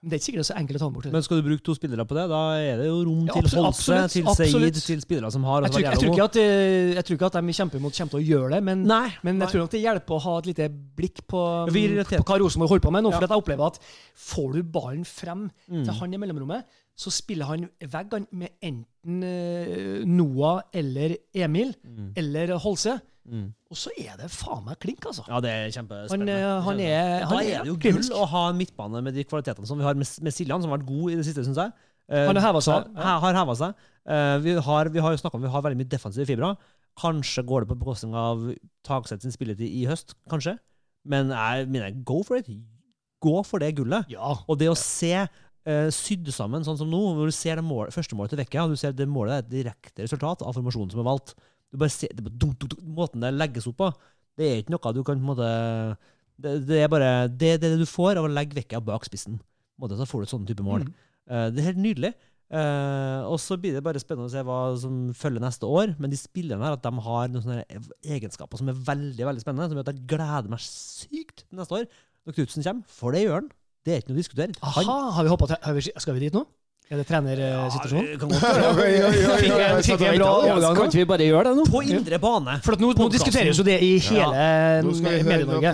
Men det er ikke sikkert det er så enkelt å ta bort. Men skal du bruke to spillere på det, da er det jo rom Ja, til Holse, til. Seid, til spillere som har jeg, altså, tror, jeg, tror at, eh, jeg tror ikke at de kjemper imot, kommer til å gjøre det, men, Nei, men nei. jeg tror nok det hjelper å ha et lite blikk på, på hva Rosenborg holder på med nå. For Ja. at jeg opplever at får du ballen frem Mm. til han i mellomrommet, så spiller han veggene med enten eh, Noah eller Emil Mm. eller Holse. Mm. Og så er det faen meg klink, altså. Ja, det er Han, kjempespennende. eh, han er, Da han er det jo gull å ha en midtbane med de kvalitetene som vi har med, med Siljan, som har vært god i det siste, syns jeg. Uh, Han har hevet seg. Har, har hevet seg. Uh, vi, har, vi har jo snakket om vi har veldig mye defensive fibre. Kanskje går det på bekostning av Tagseth sin spilletid i høst, kanskje. Men jeg mener, go for it. Gå for det gullet. Ja. Og det å se uh, sydd sammen, sånn som nå, hvor du ser det mål, første målet til Vecchia, og du ser det målet er et direkte resultat av formasjonen som er valgt. Du bare ser, det dum, dum, dunk, Måten det legges opp på, det er ikke noe du kan på en måte Det, det er bare det, det du får av å legge Vecchia bak spissen. Måte, så får du et sånn type mål. Mm. Uh, det er helt nydelig. Uh, og så blir det bare spennende å se hva som følger neste år. Men de spillerne her, at de har noen sånne egenskaper som er veldig veldig spennende. Som gjør at jeg gleder meg sykt til neste år når Knutsen kommer. For det gjør han. Det er ikke noe å diskutere. Han- Aha, har vi hoppet har vi, skal vi dit nå? Er det trenersituasjonen? Ja, kan godt? Kan ikke vi bare gjøre det nå? På indre bane. For at nå, nå diskuteres jo det i hele Medie-Norge.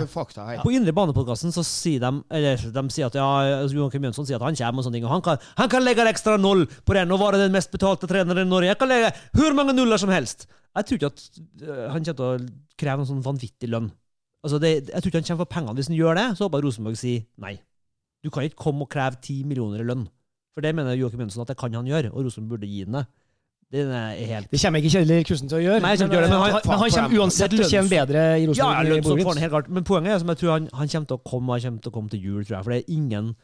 På Indre Bane-podkasten så sier de Eller de sier at ja, altså, Joakim Jønsson sier at han kommer og sånne ting. Og han kan, han kan legge ekstra null på den og være den mest betalte treneren i Norge. Jeg kan legge hvor mange nuller som helst. Jeg tror ikke at øh, han kommer til å kreve noen sånn vanvittig lønn. Altså det, jeg tror ikke han kommer for pengene. Hvis han gjør det, så håper jeg Rosenborg sier nei. Du kan ikke komme og kreve ti millioner i lønn. For det mener Joakim Jønsson at det kan han gjøre, og Rosenborg burde gi ham det. Det er helt Det kommer ikke Kjell Kusten til å gjøre. Nei, men, gjøre det, men han- men han kommer uansett til å tjene bedre i Rosenborg. ja. Men poenget er som jeg tror han, han kommer til å komme Han kommer til å komme til jul, tror jeg. For det er ingen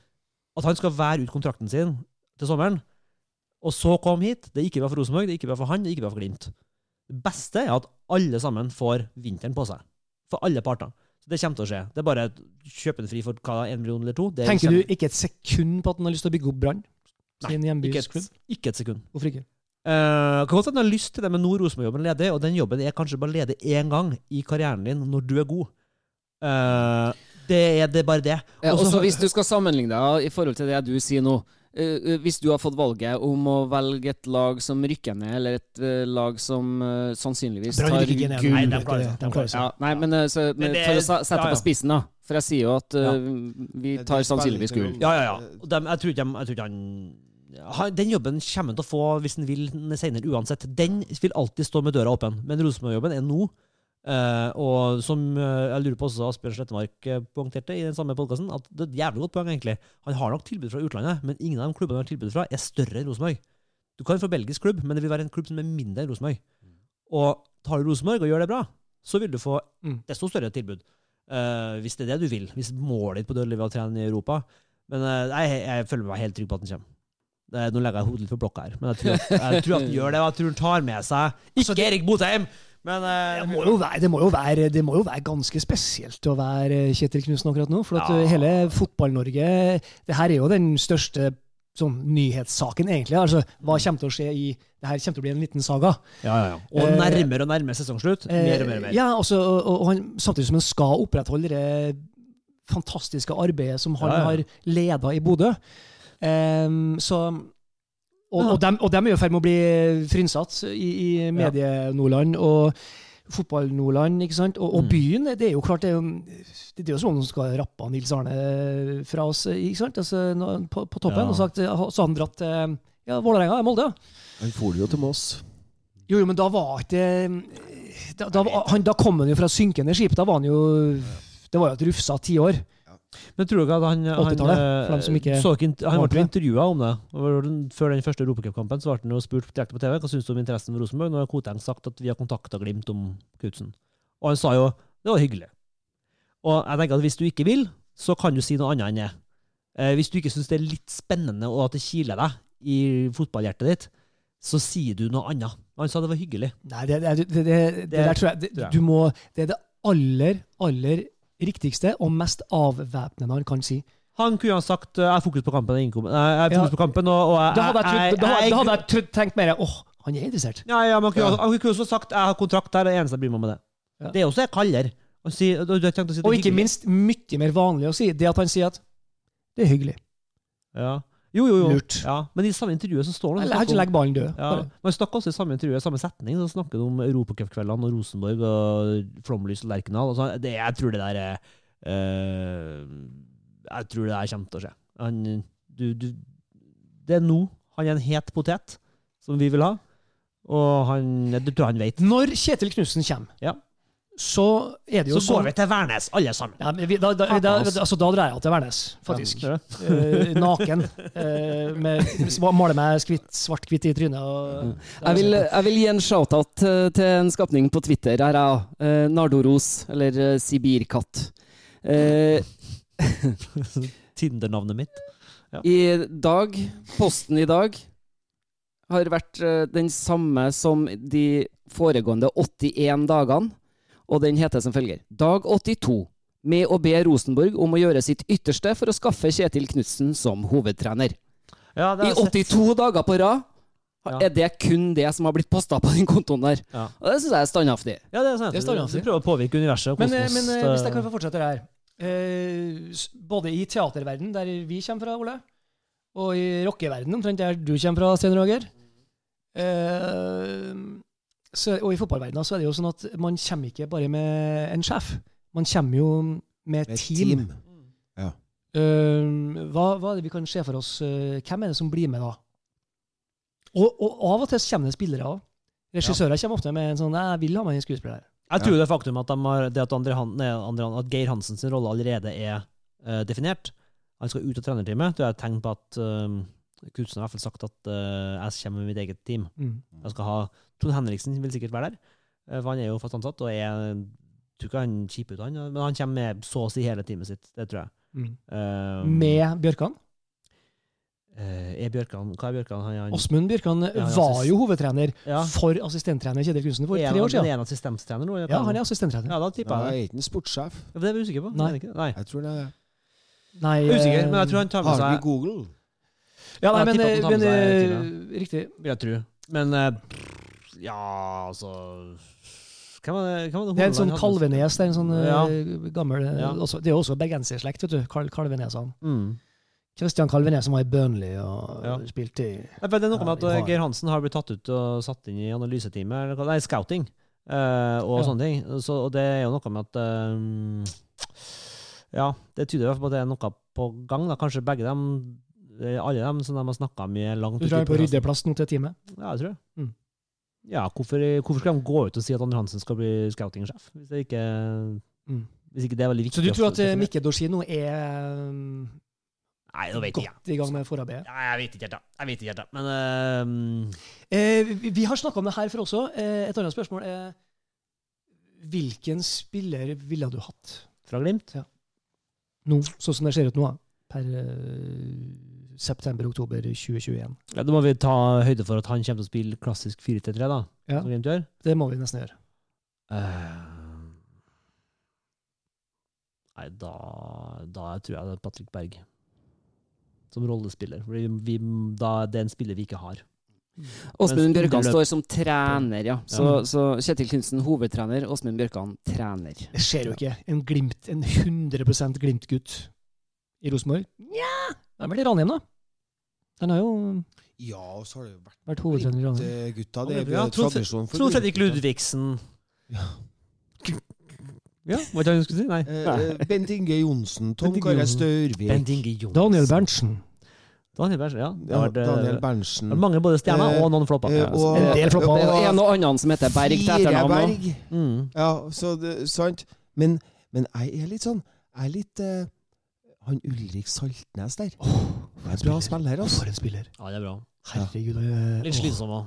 At han skal være ut kontrakten sin til sommeren, og så komme hit, det er ikke bra for Rosenborg, det er ikke bra for han, det er ikke bra for Glimt. Det beste er at alle sammen får vinteren på seg. For alle parter. Så det kommer til å skje. Det er bare å kjøpe den fri for hva, en million eller to. Det Tenker du ikke et sekund på at han har lyst til å bygge opp Brann? Nei, ikke et, ikke et sekund. Hvorfor ikke? Uh, kan godt hende han har lyst til det, men nå Rosenborg-jobben ledig, og den jobben er kanskje bare ledig én gang i karrieren din når du er god. Uh, det, er, det bare det. Ja, også hvis du skal sammenligne deg i forhold til det du sier nå Hvis du har fått valget om å velge et lag som rykker ned, eller et eh, lag som eh, sannsynligvis tar gull Nei, de klarer seg. de klarer seg. ja, Nei, men, eh, så, Men det for å sette ja, ja. på spissen, da. For jeg sier jo at eh, vi tar sannsynligvis gull. Ja, ja, ja. Og jeg, tror ikke, de- jeg tror ikke han han- Den jobben kommer han til å få hvis han vil senere uansett. Den vil alltid stå med døra åpen. Men Rosenborg-jobben er nå. Eh, og som uh, jeg lurer på også Asbjørn Slettemark uh, poengterte i den samme podkasten, at det er et jævlig godt poeng, egentlig. Han har nok tilbud fra utlandet, men ingen av de klubbene han har tilbud fra, er større enn Rosenborg. Du kan få belgisk klubb, men det vil være en klubb som er mindre enn Rosenborg. Og tar du Rosenborg og gjør det bra, så vil du få Mm. desto større tilbud. Hvis det er det du vil. Hvis målet ditt på dødelig å trene i Europa. Men jeg, jeg føler meg helt trygg på at den kommer. Er- nå legger jeg hodet litt på blokka her, men jeg tror at, jeg tror at den gjør det. Og jeg tror den tar med seg Ikke Erik Botheim, men uh, Det må, være, det, må være, det må jo være ganske spesielt å være Kjetil Knutsen akkurat nå. For at Ja. hele Fotball-Norge Det her er jo den største sånn nyhetssaken, egentlig. Altså, hva kommer til å skje i Det her kommer til å bli en liten saga. Ja, ja, ja. Og Eh, nærmere og nærmere sesongslutt. Mer og mer og mer. Eh, Ja, også, og, og han, samtidig som han skal opprettholde det fantastiske arbeidet som han har leda i Bodø. Um, så og, Ja. og, dem, og dem er jo i ferd med å bli frynsatt i, i Medie-Nordland og Fotball-Nordland. ikke sant? Og, og Mm. byen, det er jo klart det er jo, det er jo som om noen skal rappe Nils Arne fra oss ikke sant? Altså, på, på toppen. Ja. Og sagt, så han dratt til ja, Vålerenga, Molde. Han for jo til Moss. Jo, jo, men da var ikke da, da, han, da kom han jo fra synkende skip. Da var han jo Det var jo et rufsa tiår. Men tror du ikke at han, han 80-tallet, eh, for ikke så ikke, Han ble intervjua om det. Før den første Europacupkampen ble han jo spurt direkte på TV hva syns du om interessen for Rosenborg. Nå har Koteng sagt at vi har kontakta Glimt om Knutsen. Og han sa jo det var hyggelig. Og jeg tenker at hvis du ikke vil, så kan du si noe annet enn det. Eh, hvis du ikke syns det er litt spennende og at det kiler deg i fotballhjertet ditt, så sier du noe annet. Han sa det var hyggelig. Nei, det, det, det, det, der tror jeg. du må, det er det aller, aller riktigste og mest avvæpnende han kan si. Han kunne ha sagt eh, 'jeg har fokus på kampen', jeg har fokus på kampen, og, og jeg, Da hadde jeg, jeg- jeg- jeg tenkt mer åh, han er interessert. Ja, ja, kunne, Han kunne også sagt 'jeg har kontrakt her, det eneste jeg bryr meg om med det'. Ja. Det er også kaller. Og, si, og, si Og ikke minst mye mer vanlig å si, det at han sier at det er hyggelig. ja. Jo, jo, jo. Lurt. Ja. Men i samme intervjuet så står det Eller ikke legg ballen død. ja. Man snakker også i samme intervjuet, samme setning, så snakker de om Europacupkveldene og Rosenborg og Flomlys og Lerkendal. sånn. Det, jeg tror det der er eh, Jeg tror det der kommer til å skje. Han, du, du, det er nå. Han er en het potet som vi vil ha, og han, det tror jeg han vet. Når Kjetil Knutsen kommer, Ja. Så er det jo Så går sånn vi til Værnes, alle sammen. ja, vi, da, da, da, altså, da drar jeg til Værnes, faktisk. Ja? Eh, naken. Eh, med, maler meg svart-hvitt i trynet. Og, Jeg vil, jeg vil gi en shout-out til, en skapning på Twitter her, jeg. Uh, Nardoros, eller eh, Sibirkatt. Eh, [laughs] Tinder-navnet mitt. I dag, posten i dag, har vært eh, den samme som de foregående 81 dagene, og den heter som følger. Dag 82. Med å be Rosenborg om å gjøre sitt ytterste for å skaffe Kjetil Knutsen som hovedtrener. Ja, det I har jeg sett. 82 dager på rad Ja. er det kun det som har blitt posta på den kontoen der. Ja. Og det syns jeg er standhaftig. Ja, det er standhaftig. Du prøver å påvirke universet og Men, eh, kosmos. men eh, eh, hvis jeg kan få fortsette det her eh, Både i teaterverden, der vi kommer fra, Ole, og i rockeverden, omtrent der du kommer fra, Sten Roger, eh, så, og i fotballverdenen så er det jo sånn at man kommer ikke bare med en sjef. Man kommer jo med Et team. team. Eh, hva, hva er det vi kan se for oss? eh, hvem er det som blir med da? Og, og av og til kommer det spillere òg. Regissører kommer ofte med en sånn 'Jeg vil ha meg en skuespiller'. Jeg tror det faktum at, de har, det at, Andre Han, nei, Andre, at Geir Hansens rolle allerede er uh, definert Han skal ut av trenerteamet. Det er et tegn på at uh, Knutsen har i hvert fall sagt at eh, jeg kommer med mitt eget team. Mm. Jeg skal ha Trond Henriksen vil sikkert være der, eh, for han er jo fast ansatt. og jeg tror ikke han kjiper ut, han, men han kommer med så å si hele teamet sitt. Det tror jeg. Mm. Um, Med Bjørkan. eh, er Bjørkan Hva er Bjørkan? Han, han, Åsmund Bjørkan Ja, han er var jo hovedtrener ja, for assistenttrener Kjetil Knutsen for tre år siden. Er han assistenttrener nå? Ja, han er assistenttrener. Ja, da tipper jeg det. er ikke en sportssjef. Ja, Det er vi usikker på. Nei. Det ikke det? Nei. Jeg tror det er Nei, er usikker, eh, men jeg tror han tar med seg Har vi Google? Ja, nei, men, men, men eh, Riktig. vil jeg tro. Men eh, ja, altså Hvem var det, hvem er det Det er en sånn? Kalvenes. Det er en sånn ja. gammel eh, Ja. også, Det er jo også bergenserslekt, vet du. Kal Kalvenesene. Mm. Kalvenes som var i Burnley og Ja. spilte i det er noe med at eh, Geir Hansen har blitt tatt ut og satt inn i analyseteamet, nei, scouting, uh, og sånne ting. Så, og det er jo noe med at um, Ja, det tyder i hvert fall på at det er noe på gang. Da. Kanskje begge dem, eh, alle dem som de har snakka med langt Du ute i drar på ryddeplassen ryddeplass nå til teamet. Ja, jeg tror det. Mm. Ja, hvorfor, hvorfor skal de gå ut og si at Andre Hansen skal bli scouting-sjef? Hvis, Mm. hvis ikke det er veldig viktig. Så du tror at eh. Mikke Dorsin nå er um, Nei, nå vet godt jeg. i gang med forarbeidet? Ja, jeg vet ikke helt, da. Jeg vet ikke helt, da. Men eh, Eh, vi, vi har snakka om det her før også. Eh, et annet spørsmål er Hvilken spiller ville du hatt fra Glimt nå, sånn som det ser ut nå, per september-oktober 2021? ja, Da må vi ta høyde for at han kommer til å spille klassisk 4-3-3, da. Ja. Som gjør. Det må vi nesten gjøre. Uh, nei, da, da tror jeg det er Patrick Berg som rollespiller. Vi, vi, da, det er en spiller vi ikke har. Åsmund Bjørkan står som trener, ja. Så, Ja. så Kjetil Knutsen hovedtrener, Åsmund Bjørkan trener. Det skjer jo ikke. En glimt, en 100 Glimt-gutt i Rosenborg. Nja Det er vel i Ranheim, da. Den har jo Ja, og så har det jo vært vært hovedtrener i Ranheim. eh, gutta. Det er Ja, jo Trond- tradisjon for Trond Fredrik Ludvigsen Ja, var ikke det du skulle si? Nei. Eh, eh, Bent Inge Johnsen, Tom Bent Inge Kåre Johnsen. Størvik, Bent Inge Johnsen. Daniel Berntsen. Daniel Berntsen, ja. Det ja, vært det, Daniel det Berntsen. var mange både stjerner Eh, og noen flopper. eh, og- En del flopper. Det og- er en og annen som heter Berg til etternavn. Fireberg. Mm. Ja, så det, sant. Men, men jeg er litt sånn Jeg er litt eh, Han Ulrik Saltnes der. Det er en bra spiller, altså. For en spiller. Ja, det er bra. Herregud. eh, Litt slitsom òg.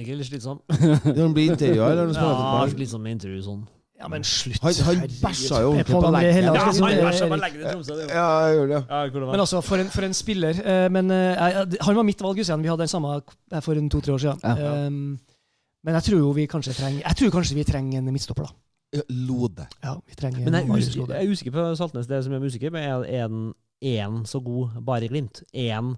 ikke litt slitsom. [laughs] Når han blir intervjua, eller Ja, slitsom med intervju sånn. Ja, men slutt. Han, han bæsja jo ordentlig på leggen. Ja, han- er- bæsja på leggen i Tromsø, det er ja, jeg gjorde det. Ja, det. Men altså, for en, for en spiller. eh, men eh, han var mitt valg, Hussein. Vi hadde den samme for en to-tre år siden. Ja. Um, men jeg tror jo vi kanskje trenger Jeg tror kanskje vi trenger en midtstopper, da. Lode. Ja, vi trenger Men jeg er Marius usikker, Lode. jeg er usikker på Saltnes. Det som jeg er usikker på, er en én så god bare i Glimt. Én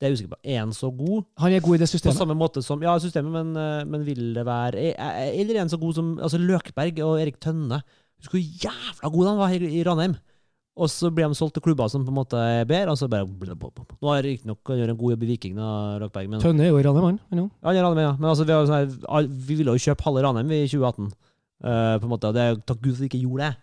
Det er jeg usikker på. Én så god Han er god i det systemet? på samme måte som Ja, systemet, men, eh, men vil det være Eller en så god som altså Løkberg og Erik Tønne. Husker hvor jævla god han var i, i Ranheim. Og så blir de solgt til klubber som på en måte er bedre. Og så bare Nå har riktignok han gjør en god jobb i Viking, Løkberg, men Tønne er jo i Ranheim, han. Ja, han er Ranheim, ja. Men altså, vi, har sånn her, vi ville jo kjøpe halve Ranheim i 2018. eh, på en måte, og det er Takk Gud for at vi ikke gjorde det.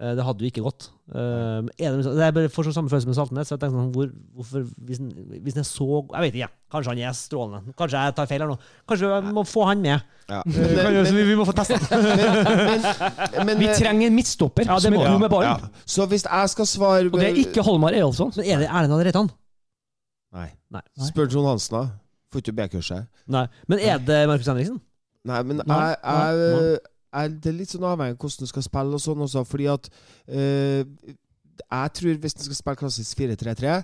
Eh, det hadde jo ikke gått. Eh, det, det er bare for så samme følelse med Saltnes. Så jeg tenker sånn, hvor, hvorfor, hvis han, hvis han er så Jeg vet ikke. Kanskje han er strålende. Kanskje jeg tar feil her nå. Kanskje vi må få han med. Ja. Men, men, vi, vi må få testa Men, [laughs] men, Vi trenger en midtstopper Ja, det som må- er god med ballen. ja. Så hvis jeg skal svare Og det er ikke Holmar Eyolfsson. Men er det Erlend Reitan? Nei. Nei. Spør Trond Hansen, da. Får ikke B-kurset. Nei. Men er det Markus Henriksen? Nei, men jeg, jeg, jeg, jeg, det er litt sånn avhengig av hvordan du skal spille og sånn også, fordi at eh, Jeg tror hvis du skal spille klassisk 4-3-3,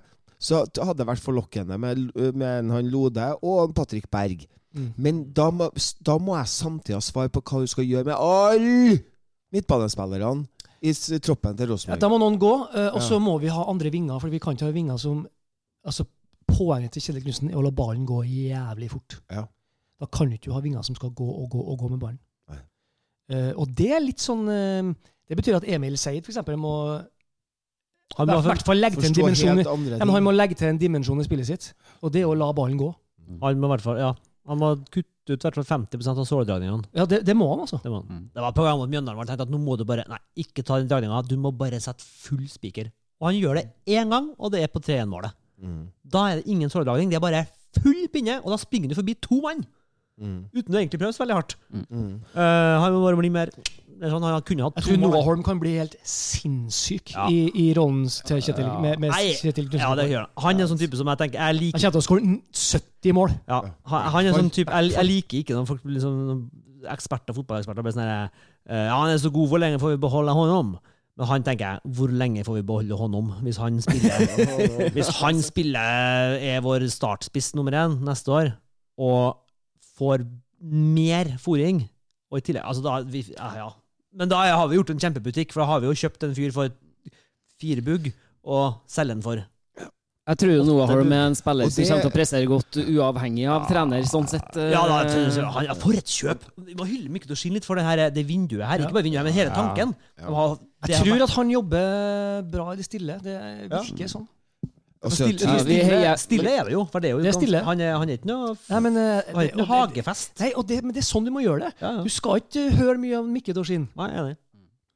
så hadde det vært forlokkende med, med han Lode og en Patrick Berg. Mm. Men da må, da må jeg samtidig ha svar på hva du skal gjøre med alle midtbanespillerne i troppen til Ja, Rosenborg. da må noen gå, eh, og så Ja. må vi ha andre vinger. For vi kan ikke ha vinger som altså Poenget til Kjell Knutsen er å la ballen gå jævlig fort. Ja. Da kan du ikke ha vinger som skal gå og gå og gå med ballen. Eh, og det er litt sånn eh, Det betyr at Emil Seid for eksempel, må Han må, hvert fall legge til en dimensjon Han må legge til en dimensjon i spillet sitt, og det er å la ballen gå. han må i hvert fall Ja. Han må kutte ut i hvert fall 50% av såledragningene. Ja, det, det må han, altså. Det, var, Mm. det var på gang mot Mjøndalen hvor han tenkte at nå må du bare Nei, ikke ta den dragninga. Du må bare sette full spiker. Og han gjør det én gang, og det er på 3-1-målet. Mm. Da er det ingen såledragning. Det er bare full pinne, og da springer du forbi to mann. Mm. Uten å egentlig prøve så veldig hardt. Mm. Uh, han må bare bli mer er sånn, Han kunne hatt Jeg tror. Noah Holm kan bli helt sinnssyk Ja. i, i rollen til Kjetil, med, med Nei, Kjetil Knutsen. Ja, det gjør han. Han er en sånn type som jeg tenker Jeg Han liker kommer til å skåre 70 mål. ja, han, han er en sånn type Jeg, jeg liker ikke når folk blir sånn eksperter, fotballeksperter blir sånn eh, Ja, han er så god, hvor lenge får vi beholde honom? Men han tenker jeg, hvor lenge får vi beholde honom hvis han spiller [laughs] Hvis han spiller er vår startspiss nummer én neste år, og får mer fôring Og i tillegg Altså, da vi, ja, ja. Men da har vi gjort en kjempebutikk, for da har vi jo kjøpt en fyr for fire bugg, og selger den for Jeg tror jo noe har du med en spiller som kommer til å pressere godt uavhengig av trener, sånn sett. eh, Ja, da, han, ja, for et kjøp! Vi må hylle Mikkel Dorsin litt for det, her, det vinduet her. Ikke bare vinduet, men hele tanken. Ja. ja. har- Jeg tror at han jobber bra i det stille. Det virker sånn. Og så- Stille, Ja, vi stille, heier- stille er det jo. For det er jo Det er stille. Han, er, han er ikke noe, Nei, men, eh, han er ikke noe det- hagefest. Nei, og det, men det er sånn du må gjøre det. Ja, ja. Du skal ikke høre mye av Mikke Dorsin. Nei, enig.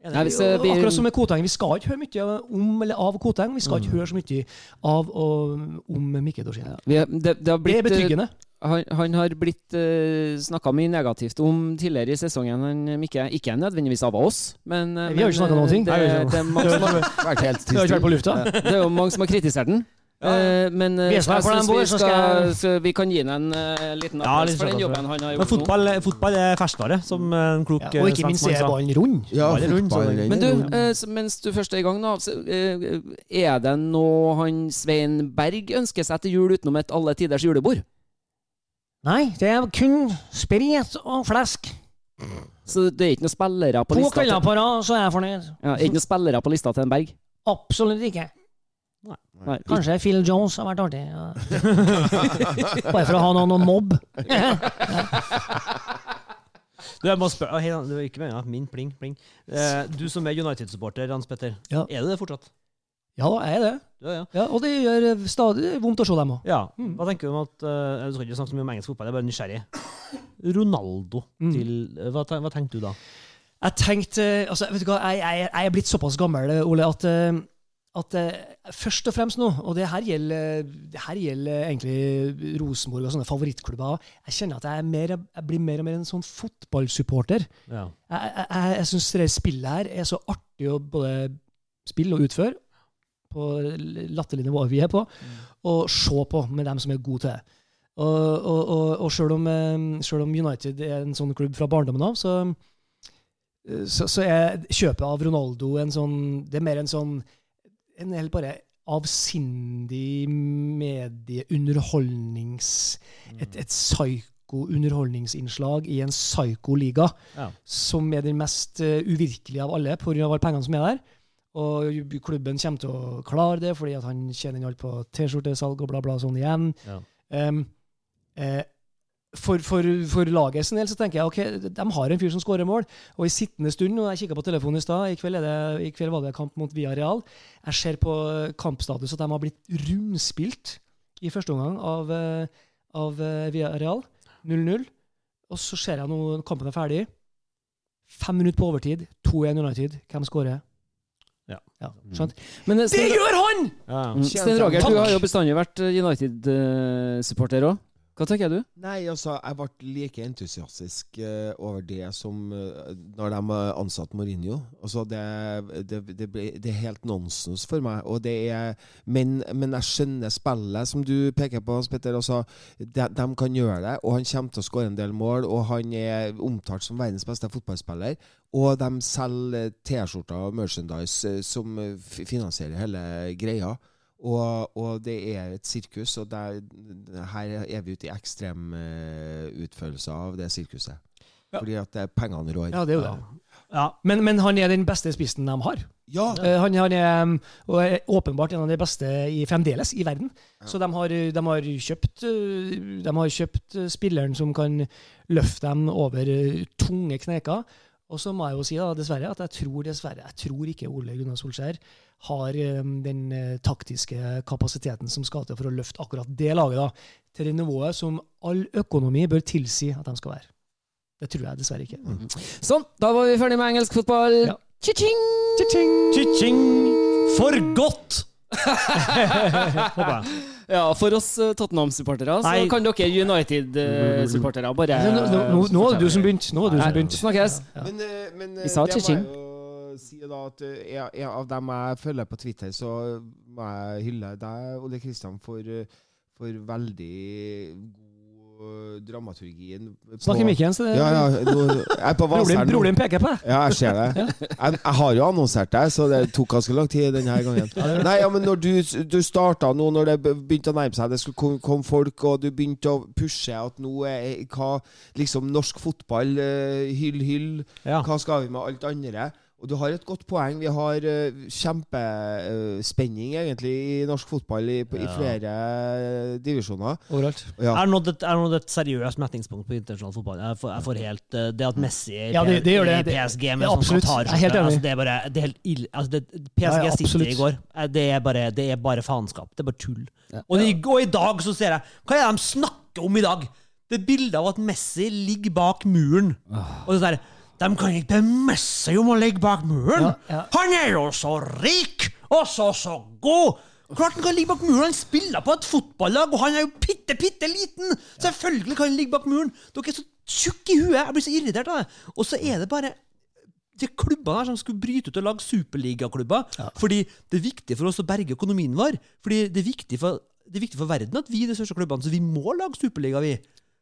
Nei, hvis det vi, Akkurat som med Koteng. Vi skal ikke høre mye om eller av Koteng. Vi skal ikke høre så mye av og om Mikke Dorsin. Ja, det, det har Det er eh, betryggende. han, han har blitt uh, snakka mye negativt om tidligere i sesongen. Han, Mikke, ikke nødvendigvis av oss, men eh, Nei, vi har jo ikke snakka noen ting. Det, det, vi det, er mange som har, Vært helt Du har ikke vært på lufta? det er jo mange som har kritisert den. Eh, men eh, Vi jeg synes vi, skal, skal- vi kan gi den en eh, liten applaus ja, for den jobben han har Men gjort nå. fotball, fotball er ferskvare, som en klok Ja, og ikke minst er ballen rund. Ja, fotballen Men du, mens du først er i gang, da, så, er det noe han Svein Berg ønsker seg til jul utenom et alle tiders julebord? Nei, det er kun sprit og flesk. Så det er ikke noen spillere på To lista kvelder på rad, så er jeg fornøyd. ja, er ikke noen spillere på lista til en Berg? Absolutt ikke. Nei. Kanskje Phil Jones har vært artig. Ja. [laughs] Bare for å ha noen å mobbe. [laughs] Du, jeg må spørre, hei, det var ikke meningen, min pling, pling. Eh, du som er United-supporter, Hans Petter. Ja. Er du det fortsatt? Ja da, jeg er det. Ja, ja. Ja, og det gjør eh, stadig vondt å se dem òg. ja. Mm. Hva tenker du om at uh, Du skal ikke snakke så mye om engelsk fotball, jeg er bare nysgjerrig. Ronaldo Mm. til hva, ten- hva tenkte du da? Jeg tenkte altså, vet du hva, jeg, jeg, jeg er blitt såpass gammel, Ole, at, eh, at eh, først og fremst nå, og det her gjelder, det her gjelder egentlig Rosenborg og sånne favorittklubber Jeg kjenner at jeg, er mer, jeg blir mer og mer en sånn fotballsupporter. Ja. Jeg, jeg, jeg, syns det spillet her er så artig å både spille og utføre, på latterlig nivå vi er på, og se på med dem som er gode til det. Og, og, og, og selv, om, eh, selv om United er en sånn klubb fra barndommen av, så, eh, så, så er kjøpet av Ronaldo en sånn Det er mer en sånn en helt bare avsindig medieunderholdnings... Et, et psyko-underholdningsinnslag i en psyko-liga Ja. som er den mest eh, uvirkelige av alle pga. alle pengene som er der. Og klubben kommer til å klare det, fordi at han tjener alt på T-skjortesalg og bla, bla sånn igjen. Ja. Um, eh, for, for, for laget sin del så tenker jeg ok, de har en fyr som skårer mål. Og i sittende stund, når jeg kikka på telefonen i stad, i, kveld er i kveld var det kamp mot Villarreal. Jeg ser på kampstatus at de har blitt rundspilt i første omgang av, eh, av eh, Villarreal. 0-0. Og så ser jeg nå kampen er ferdig. Fem minutter på overtid. 2-1 United. Hvem skårer? Ja. skjønt? Men Sten, Det gjør han! Ja. Sten Roger, du har jo bestandig vært eh, United-supporter òg. Hva tenker du? Nei, altså, jeg ble like entusiastisk uh, over det som uh, når de ansatte Mourinho. Altså, det, det, det, ble, det er helt nonsens for meg. Og det er, men, men jeg skjønner spillet som du peker på, Hans Petter. Altså, de, de kan gjøre det, og han kommer til å skåre en del mål. Og han er omtalt som verdens beste fotballspiller. Og de selger T-skjorter og merchandise eh, som finansierer hele greia. Og, og det er et sirkus, og der, her er vi ute i ekstremutførelser av det sirkuset. Ja. Fordi at det, pengene rår. Ja, det er jo det. Ja. Men, men han er den beste spissen de har. Ja! Uh, han, han er, um, og er åpenbart en av de beste i, fremdeles i verden. Så de har, de har kjøpt uh, De har kjøpt uh, spilleren som kan løfte dem over uh, tunge kneker. Og så må jeg jo si da, dessverre at jeg tror dessverre, jeg tror ikke Ole Gunnar Solskjær har um, den uh, taktiske kapasiteten som skal til for å løfte akkurat det laget da, til det nivået som all økonomi bør tilsi at de skal være. Det tror jeg dessverre ikke. Sånn, da var vi ferdig med engelsk fotball. Ja. Chi-ching! For godt! [laughs] Håper jeg. Ja, for oss eh, Tottenham-supportere, så Nei. kan dere United-supportere bare Nå, nå, nå, nå var det du som begynte. Nå er det du som begynte. Snakkes. Men, eh, men eh, Vi sa jeg jo si da at jeg, en av dem jeg følger på Twitter, så må jeg hylle deg, Ole Kristian, for, eh, for veldig god eh, dramaturgien. på- Snakk i mikken, så det Ja, ja. Nå, jeg på Broren broren peker på deg. Ja, jeg ser det. Jeg, jeg har jo annonsert deg, så det tok ganske lang tid denne gangen. Nei, ja, men når du, du starta nå, når det begynte å nærme seg, det skulle komme kom folk, og du begynte å pushe at nå er hva Liksom norsk fotball, eh, hyll, hyll. Hva skal vi med alt andre? Og du har et godt poeng. Vi har uh, kjempespenning, egentlig, i norsk fotball i, på, i flere uh, divisjoner. Overalt. Ja. Er det nådd et, nådd et seriøst metningspunkt på internasjonal fotball? Jeg får, jeg får helt uh, Det at Messi er Ja, det- det gjør det. i PSG med sånn Qatar-skjorte, altså, det er bare det er helt ille. Altså, det, PSG Ja, ja, City i går, eh, det er bare, det er bare faenskap. Det er bare tull. Ja. Og, i, og i dag så ser jeg Hva er det de snakker om i dag? Det er bilde av at Messi ligger bak muren. Og det er sånn De kan ikke bemesse seg om å ligge bak muren! Ja, ja. Han er jo så rik! Og så så god! Klart han kan ligge bak muren! Han spiller på et fotballag, og han er jo bitte, bitte liten! Selvfølgelig kan han ligge bak muren! Dere er så tjukke i huet! Jeg blir så irritert av det. Og så er det bare de klubbene her som skulle bryte ut og lage superligaklubber. Fordi det er viktig for oss å berge økonomien vår. Fordi det er viktig for, det er viktig for verden at vi er de største klubbene, så vi må lage superliga, vi.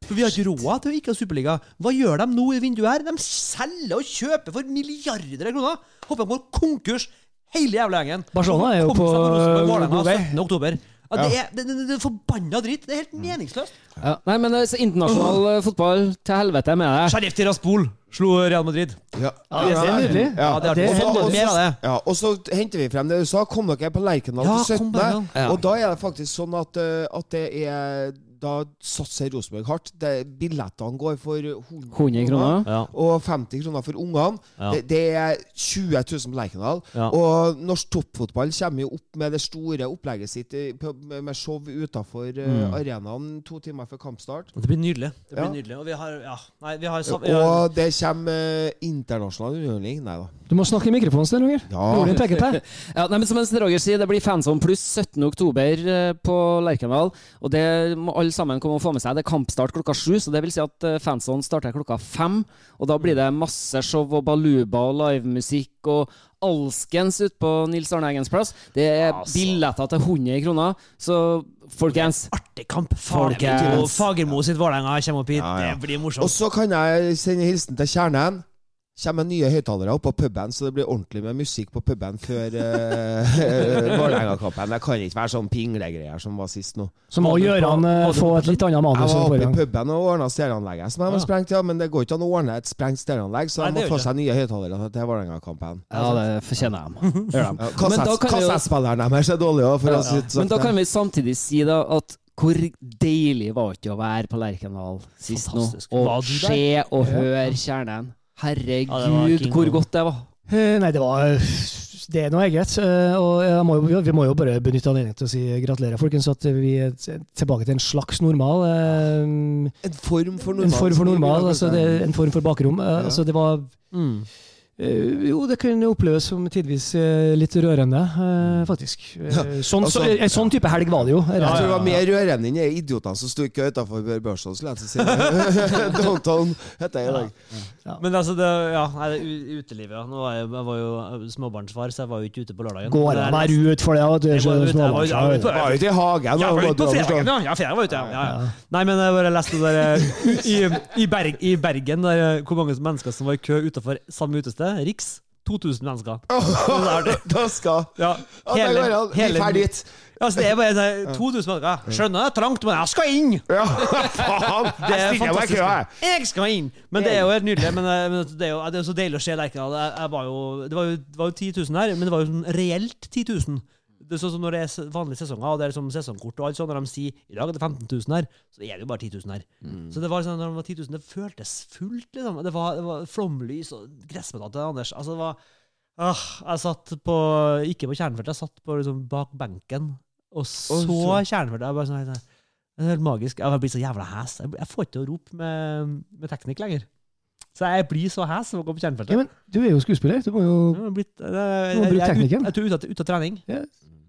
For vi har ikke råd til å ikke ha superliga. Hva gjør de nå i vinduet her? De selger og kjøper for milliarder av kroner. Håper de går konkurs, hele jævla gjengen. Barcelona er jo på god vei. 17. oktober. Ja, det, er, det, det, det er forbanna dritt. Det er helt meningsløst. Ja. Nei, men eh, så internasjonal eh, fotball til helvete med det. Sheriff Tiraspol slo Real Madrid. Ja, Ja, det er nydelig. Ja, Ja, det er er mer av det. Ja, og så henter vi frem det du sa. Kom dere på Lerkendal Ja, til 17. Ja. Og da er det faktisk sånn at, eh, at det er Da satser Rosenborg hardt. Det, billettene går for 100, 100 kroner. Ja. Og 50 kroner for ungene. Ja. Det, det er 20 000 på Lerkendal. Ja. Og norsk toppfotball kommer jo opp med det store opplegget sitt med med show utafor Mm. arenaen to timer før kampstart. Det blir nydelig. Det blir Ja. nydelig. Og vi har Ja, nei, vi har, sam- vi har Og det kommer eh, internasjonal underholdning. Nei da. Du må snakke i mikrofonen, Sten Roger. [laughs] Ja. Nei, men som Roger sier, det blir Fanzone pluss 17. oktober eh, på Lerkendal. Og det må alle sammen komme og få med seg. Det er kampstart klokka sju, så det vil si at eh, starter klokka fem. Og da blir det masse show og baluba og livemusikk og alskens ute på Nils Arne Eggens plass. Det er Altså. billetter til 100 kroner. Så folkens artig kamp. Fagermo sitt Vålerenga kommer opp hit. Ja, ja. Det blir morsomt. Og så kan jeg sende hilsen til Kjernen. Kommer nye høyttalere opp på puben, så det blir ordentlig med musikk på puben før uh, [laughs] Vålerenga-kampen. Det kan ikke være sånn pinglegreier som var sist nå. Så må Gøran eh, få et litt annet Jeg var oppe i puben og ordna stereoanlegget som jeg var sprengt, ja, men det går ikke an å ordne et sprengt stereoanlegg, så de må få seg nye høyttalere til Vålerenga-kampen. Ja, det fortjener de. [laughs] Kassettspilleren deres er dårlig òg, for å si det sånn. Men da kan vi samtidig si da at hvor deilig var det ikke å være på Lerkendal sist nå? Og se og høre kjernen. Herregud, hvor godt det var. Eh, Nei, det var Det er noe eget. eh, Og jeg må jo, vi må jo bare benytte anledningen til å si gratulerer, folkens, at vi er tilbake til en slags normal. eh, En form for normal. En form for normal, altså er en form for bakrom. Eh, Ja. Altså det var Mm. Eh, Jo, det kunne oppleves som tidvis eh, litt rørende, eh, faktisk. Eh, Ja, Sånn, så, altså- en sånn type helg var det jo. Jeg tror det var mer rørende enn de idiotene som sto i kø utafor Børson. skulle jeg til. [laughs] [laughs] Downtown heter jeg i dag. Men altså, det, ja, det er utelivet, ja. Nå var jeg, jeg var jo småbarnsfar, så jeg var jo ikke ute på lørdagen. Går det an å være ute for det, at du er Jeg var ute, småbarnsfar. jeg var ute i hagen. Ja, jeg ute på fredagen, ja. ja fredag var ute, ja. ja, ja. Ja. Nei, men jeg bare leste det der [laughs] i, i, Berg, I Bergen, der, hvor mange mennesker som var i kø utenfor samme utested. Riks. 2000 mennesker. [laughs] Da skal Ja, Ja, det hele. Vi dit. Altså, det er bare sånn, 2000 mennesker. Skjønner det er trangt, men jeg skal inn! Ja, [laughs] faen! Det er fantastisk. jeg. Skal inn! Men det er jo helt nydelig. Men, eh, men det, er jo, det er så deilig å se Lerkendal. Det var jo, det var jo 10 000 her, men det var jo sånn reelt 10 000. Det er sånn som når det er vanlige sesonger, og det er liksom sesongkort og alt sånt, når de sier i dag er det 15 000 her, så er det jo bare 10 000 her. Så det var sånn, når det var 10 000, det føltes fullt, liksom. Det var, det var flomlys og gressmetall til Anders. Altså, det var ah, Jeg satt på Ikke på kjernefeltet, jeg satt på liksom bak benken og så så- kjernefeltet. Jeg bare sånn, det er helt magisk. Jeg blitt så jævla hes. Jeg, får ikke til å rope med, med teknikk lenger. Så jeg blir så hes av å gå på kjernefeltet. Ja, men du er jo skuespiller. Du, må jo, jo blitt, jeg, jeg, jeg, jeg, tror av trening.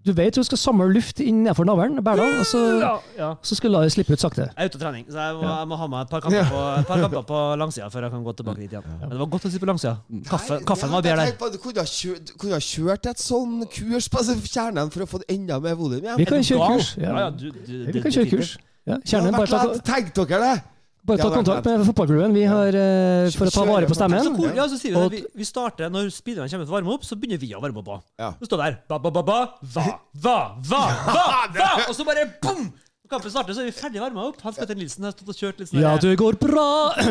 Du vet hun skal samle luft innenfor navlen, Berdal, og så, Ja, ja. så skal du la det slippe ut sakte. Jeg er ute av trening, så jeg må, jeg må ha meg et par kamper på, et par kamper på langsida før jeg kan gå tilbake dit igjen. Men det var godt å sitte på langsida. Kaffe, kaffen var bedre der. Du kunne ha kjørt, kunne ha kjørt et sånn kurs på kjernen for å få enda mer volum. Vi kan kjøre kurs. Ja, du, du, Vi kan kjøre kurs. Ja, Kjernen, bare tenk dere det? Bare ta kontakt med fotballklubben. Vi har, eh, for å ta vare på Så, stemmen. ja, så sier vi det. Vi, vi starter Når spillerne kommer til å varme opp, så begynner vi å varme opp òg. Ja. Står der ba, ba, ba, ba, va, va, va, va, va! [laughs] Og så bare bom! Kampen starter, så er vi ferdig varma opp. Hans Petter Nilsen har stått og kjørt litt sånn Ja, det går bra,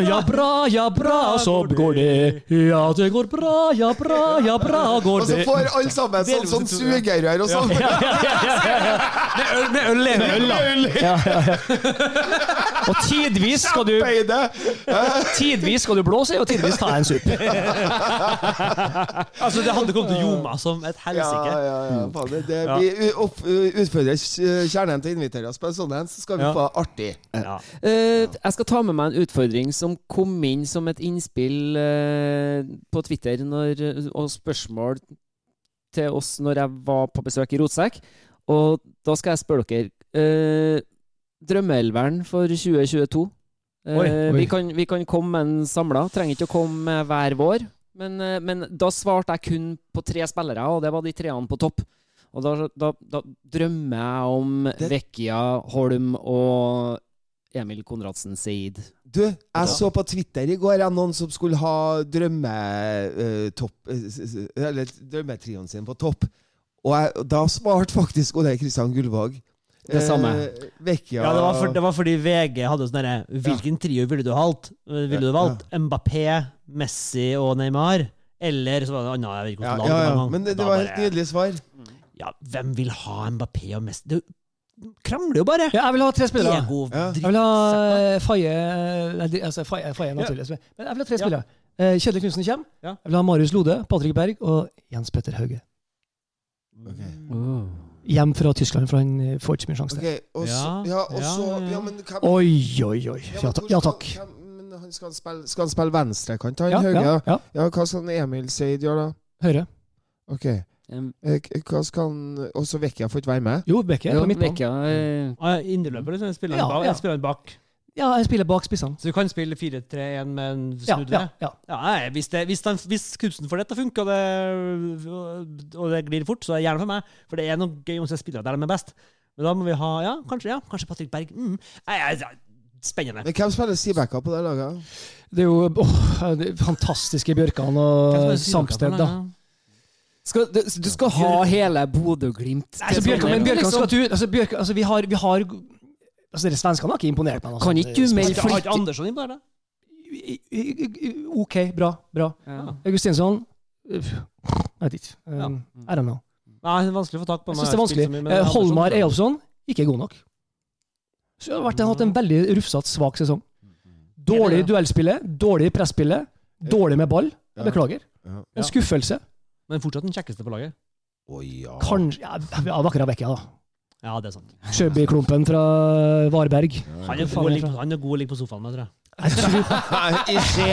ja bra, ja bra, så går det. Ja, det går bra, ja bra, ja bra, går det. Og så får alle sammen sånn, sånn ja. sugerør og sånn. [laughs] Med øl, med øl, med øl, da. Ja, ja, ja. Og tidvis skal du, tidvis skal du blåse, og tidvis ta en sup. [laughs] Altså, det hadde kommet til Joma som et Ja, helsike. ja, ja. Faen, det, det, Ja. Vi utfordrer kjernen til å invitere oss på en sånn en, så skal vi Ja. få artig. Ja. Uh, jeg skal ta med meg en utfordring som kom inn som et innspill uh, på Twitter når, og spørsmål til oss når jeg var på besøk i Rotsekk. Og da skal jeg spørre dere eh, Drømmeelveren for 2022. Eh, Oi, oi. Vi, kan, vi kan komme med en samla. Trenger ikke å komme hver vår. Men, eh, men da svarte jeg kun på tre spillere, og det var de treene på topp. Og da, da, da drømmer jeg om Det- Vekkia Holm og Emil Konradsen Seid. Du, jeg så på Twitter i går ja, noen som skulle ha drømmetopp drømmetrioen sin på topp. Og jeg, da svarte faktisk Ole Kristian Gullvåg Det samme. Eh, Vecchia Ja, det var, for, det var fordi VG hadde sånn derre Hvilken trio ville du valgt? Ville du valgt Mbappé, Messi og Neymar? Eller så var det annet jeg vet ikke ja, hvordan ja, ja. Men det, det var et helt nydelig svar. Ja, hvem vil ha Mbappé og Messi? Du krangler jo bare. Ja, jeg vil ha tre spillere. Ego, Ja. Jeg vil ha eh, Faye nei, altså, Faye, Faye naturligvis. naturlig. Men jeg vil ha tre spillere. Ja. Kjedelig Knutsen kommer. Ja. Jeg vil ha Marius Lode, Patrick Berg og Jens Petter Hauge. Ok. Oh. Hjem fra Tyskland, for han eh, får ikke så mye sjanse. Ok, og så Ja, Ja, og så ja, ja. Ja, men hvem Oi, oi, oi. Ja, Ja, men takk. Ja, hvem- men han skal, spille, skal han spille venstrekant, han Ja, Hauge? ja, ja. Ja, hva skal Emil Seid gjøre, da? Høyre. Ok. Eh, k- Hva skal han Og så Vecchia får ikke være med? Jo, Bekke er på midtbanen. Eh, Ah, ja, Indreløper, liksom. Spiller Ja, bak? ja. Jeg spiller han bak. Ja, jeg spiller bak spissene. Så du kan spille 4-3-1 med en Ja, snudd ja, ja. Ja, nei, hvis, det, hvis, den, hvis kunsten for dette funker, og det, og det glir fort, så er det gjerne for meg. For det er noe gøy om å se spillere der de er best. Men da må vi ha Ja, kanskje, ja, kanskje Patrick Berg. Mm. Nei, nei, nei, spennende. Men hvem spiller Sibekka på det laget? Det er jo åh, det er fantastiske Bjørkan og Samsted, da. Skal, du, du skal ha hele Bodø-Glimt altså, Bjørkan, men Bjørkan skal liksom. ut altså, Bjørkan, altså, vi har, vi har altså, Dere svenskene har ikke imponert meg. Altså. Kan ikke du melde Har ikke Andersson imponert i- OK, bra. bra. Ja. Augustinsson Jeg vet ikke. Um, I don't know. Nei, det er vanskelig å få tak på. Jeg synes det er vanskelig. mye Eh. Holmar Eyolfsson ikke god nok. Så jeg har vært, hatt en veldig rufsete, svak sesong. Dårlig duellspillet, dårlig presspillet, dårlig med ball. Jeg beklager. En skuffelse. Men fortsatt den kjekkeste på laget. Oi, ja. Kanskje Ja, ja Vakra Vecchia, da. Ja, det er sant. Sjøbyklumpen fra Varberg. Han er god å ligge på- han er god å ligge på sofaen med, tror jeg. [laughs] I skje.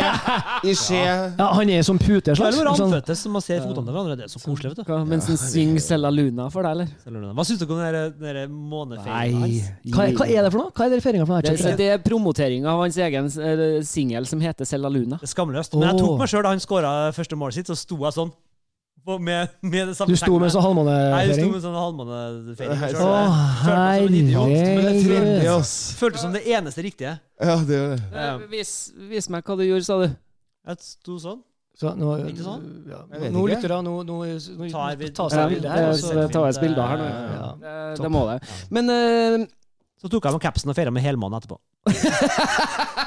I skje. Ja, han er som pute. Så Slags. det er Sånn. anføttes som man ser fotene til hverandre. Det er så koselig, vet du. Mens han synger Sella Luna for deg, eller? Hva syns dere om den der- den månefeiringen hans? Hva, hva er det for noe? Hva er det feiringa for noe? Det, det er promotering av hans egen uh, singel som heter Sella Luna. Det er skamløst. Men jeg tok meg sjøl da han skåra første målet sitt, så sto jeg sånn. Med, med det samme Du sto med sånn Nei, halvmånefeiring? med sånn halvmånefeiring. Å, selv. Følte som en idiot, men det herregud. Føltes som det eneste riktige. Ja, det gjør det. Ja. Vis, vis meg hva du gjorde, sa du. Jeg sto sånn. Så nå, Ikke sånn? ja, nå lytter jeg, nå, nå, nå Tar vi- tas Ja, det bilde det, her. det, så- bilde bilder her nå. Ja. Det, det må det. Men uh, Så tok jeg med capsen og feira med helmåne etterpå. [laughs]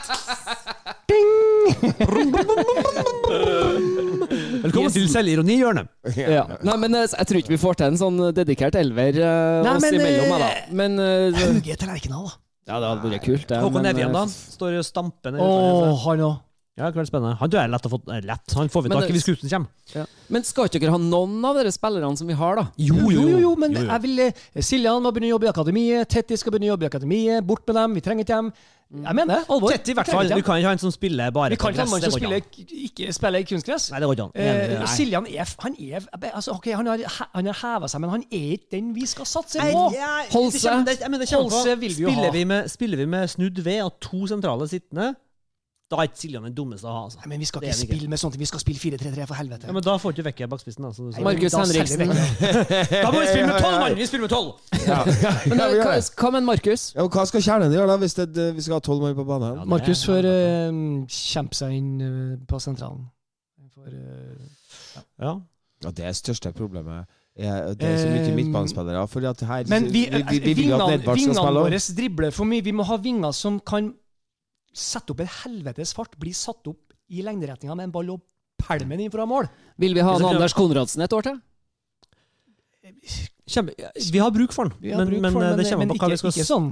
[laughs] Velkommen til selvironi-hjørnet. ja. Nei, men eh, jeg tror ikke vi får til en sånn dedikert elver uh, Nei, oss men, imellom. eh, jeg, da. Men uh, Hauge tallerkener, da. Ja, det hadde vært kult. det, Håkon Evjen, da? eh, Står og stamper ned han òg. Ja, det kan spennende. Han tror jeg er lett å få eh, lett. Han får vi tak i hvis gutten kommer. Ja. Men skal ikke dere ha noen av dere spillerne som vi har, da? Jo, jo, jo, men Jo, jo. jeg vil eh, Siljan må begynne å jobbe i akademiet. Tetti skal begynne å jobbe i akademiet. Bort med dem. Vi trenger ikke dem. Jeg mener det. Alvor. Tett i hvert fall. Du kan ikke ha en som spiller bare Vi kan ikke ha en mann som spiller, ikke spiller i kunstgress. Nei, det går ikke an. Eh. Siljan er Han er altså, ok, han har, han har heva seg, men han er ikke den vi skal satse på. Holse. Holse vil vi jo spiller ha. Vi med, spiller vi med snudd ved og to sentrale sittende, da er ikke Siljan den dummeste å ha. Altså. Nei, men vi skal ikke ikke. spille med sånt. Vi skal spille 4-3-3, for helvete. Ja, men da får du ikke vekke bakspissen. Sa. Nei, Markus da Henriksen. [laughs] da må vi spille med tolv mann! Vi spiller med tolv! Men Ja, vi eh, hva, hva med Markus? Ja, og hva skal kjernen gjøre da, hvis det, vi skal ha tolv mann på banen? Ja, Markus får uh, kjempe seg inn uh, på sentralen. For, uh, Ja. Ja, det er største problemet. Ja, det er så mye midtbanespillere. For at her, men vi, vi, vi, vi vingene, vingene våre dribler for mye. Vi må ha vinger som kan sette opp en helvetes fart, bli satt opp i lengderetninga med en ball og pælme den inn fra mål. Vil vi ha en Anders Konradsen et år til? Kjempe, vi har bruk for den, men, bruk men, for eh, den, det kommer men på hva vi ikke, skal, ikke sånn.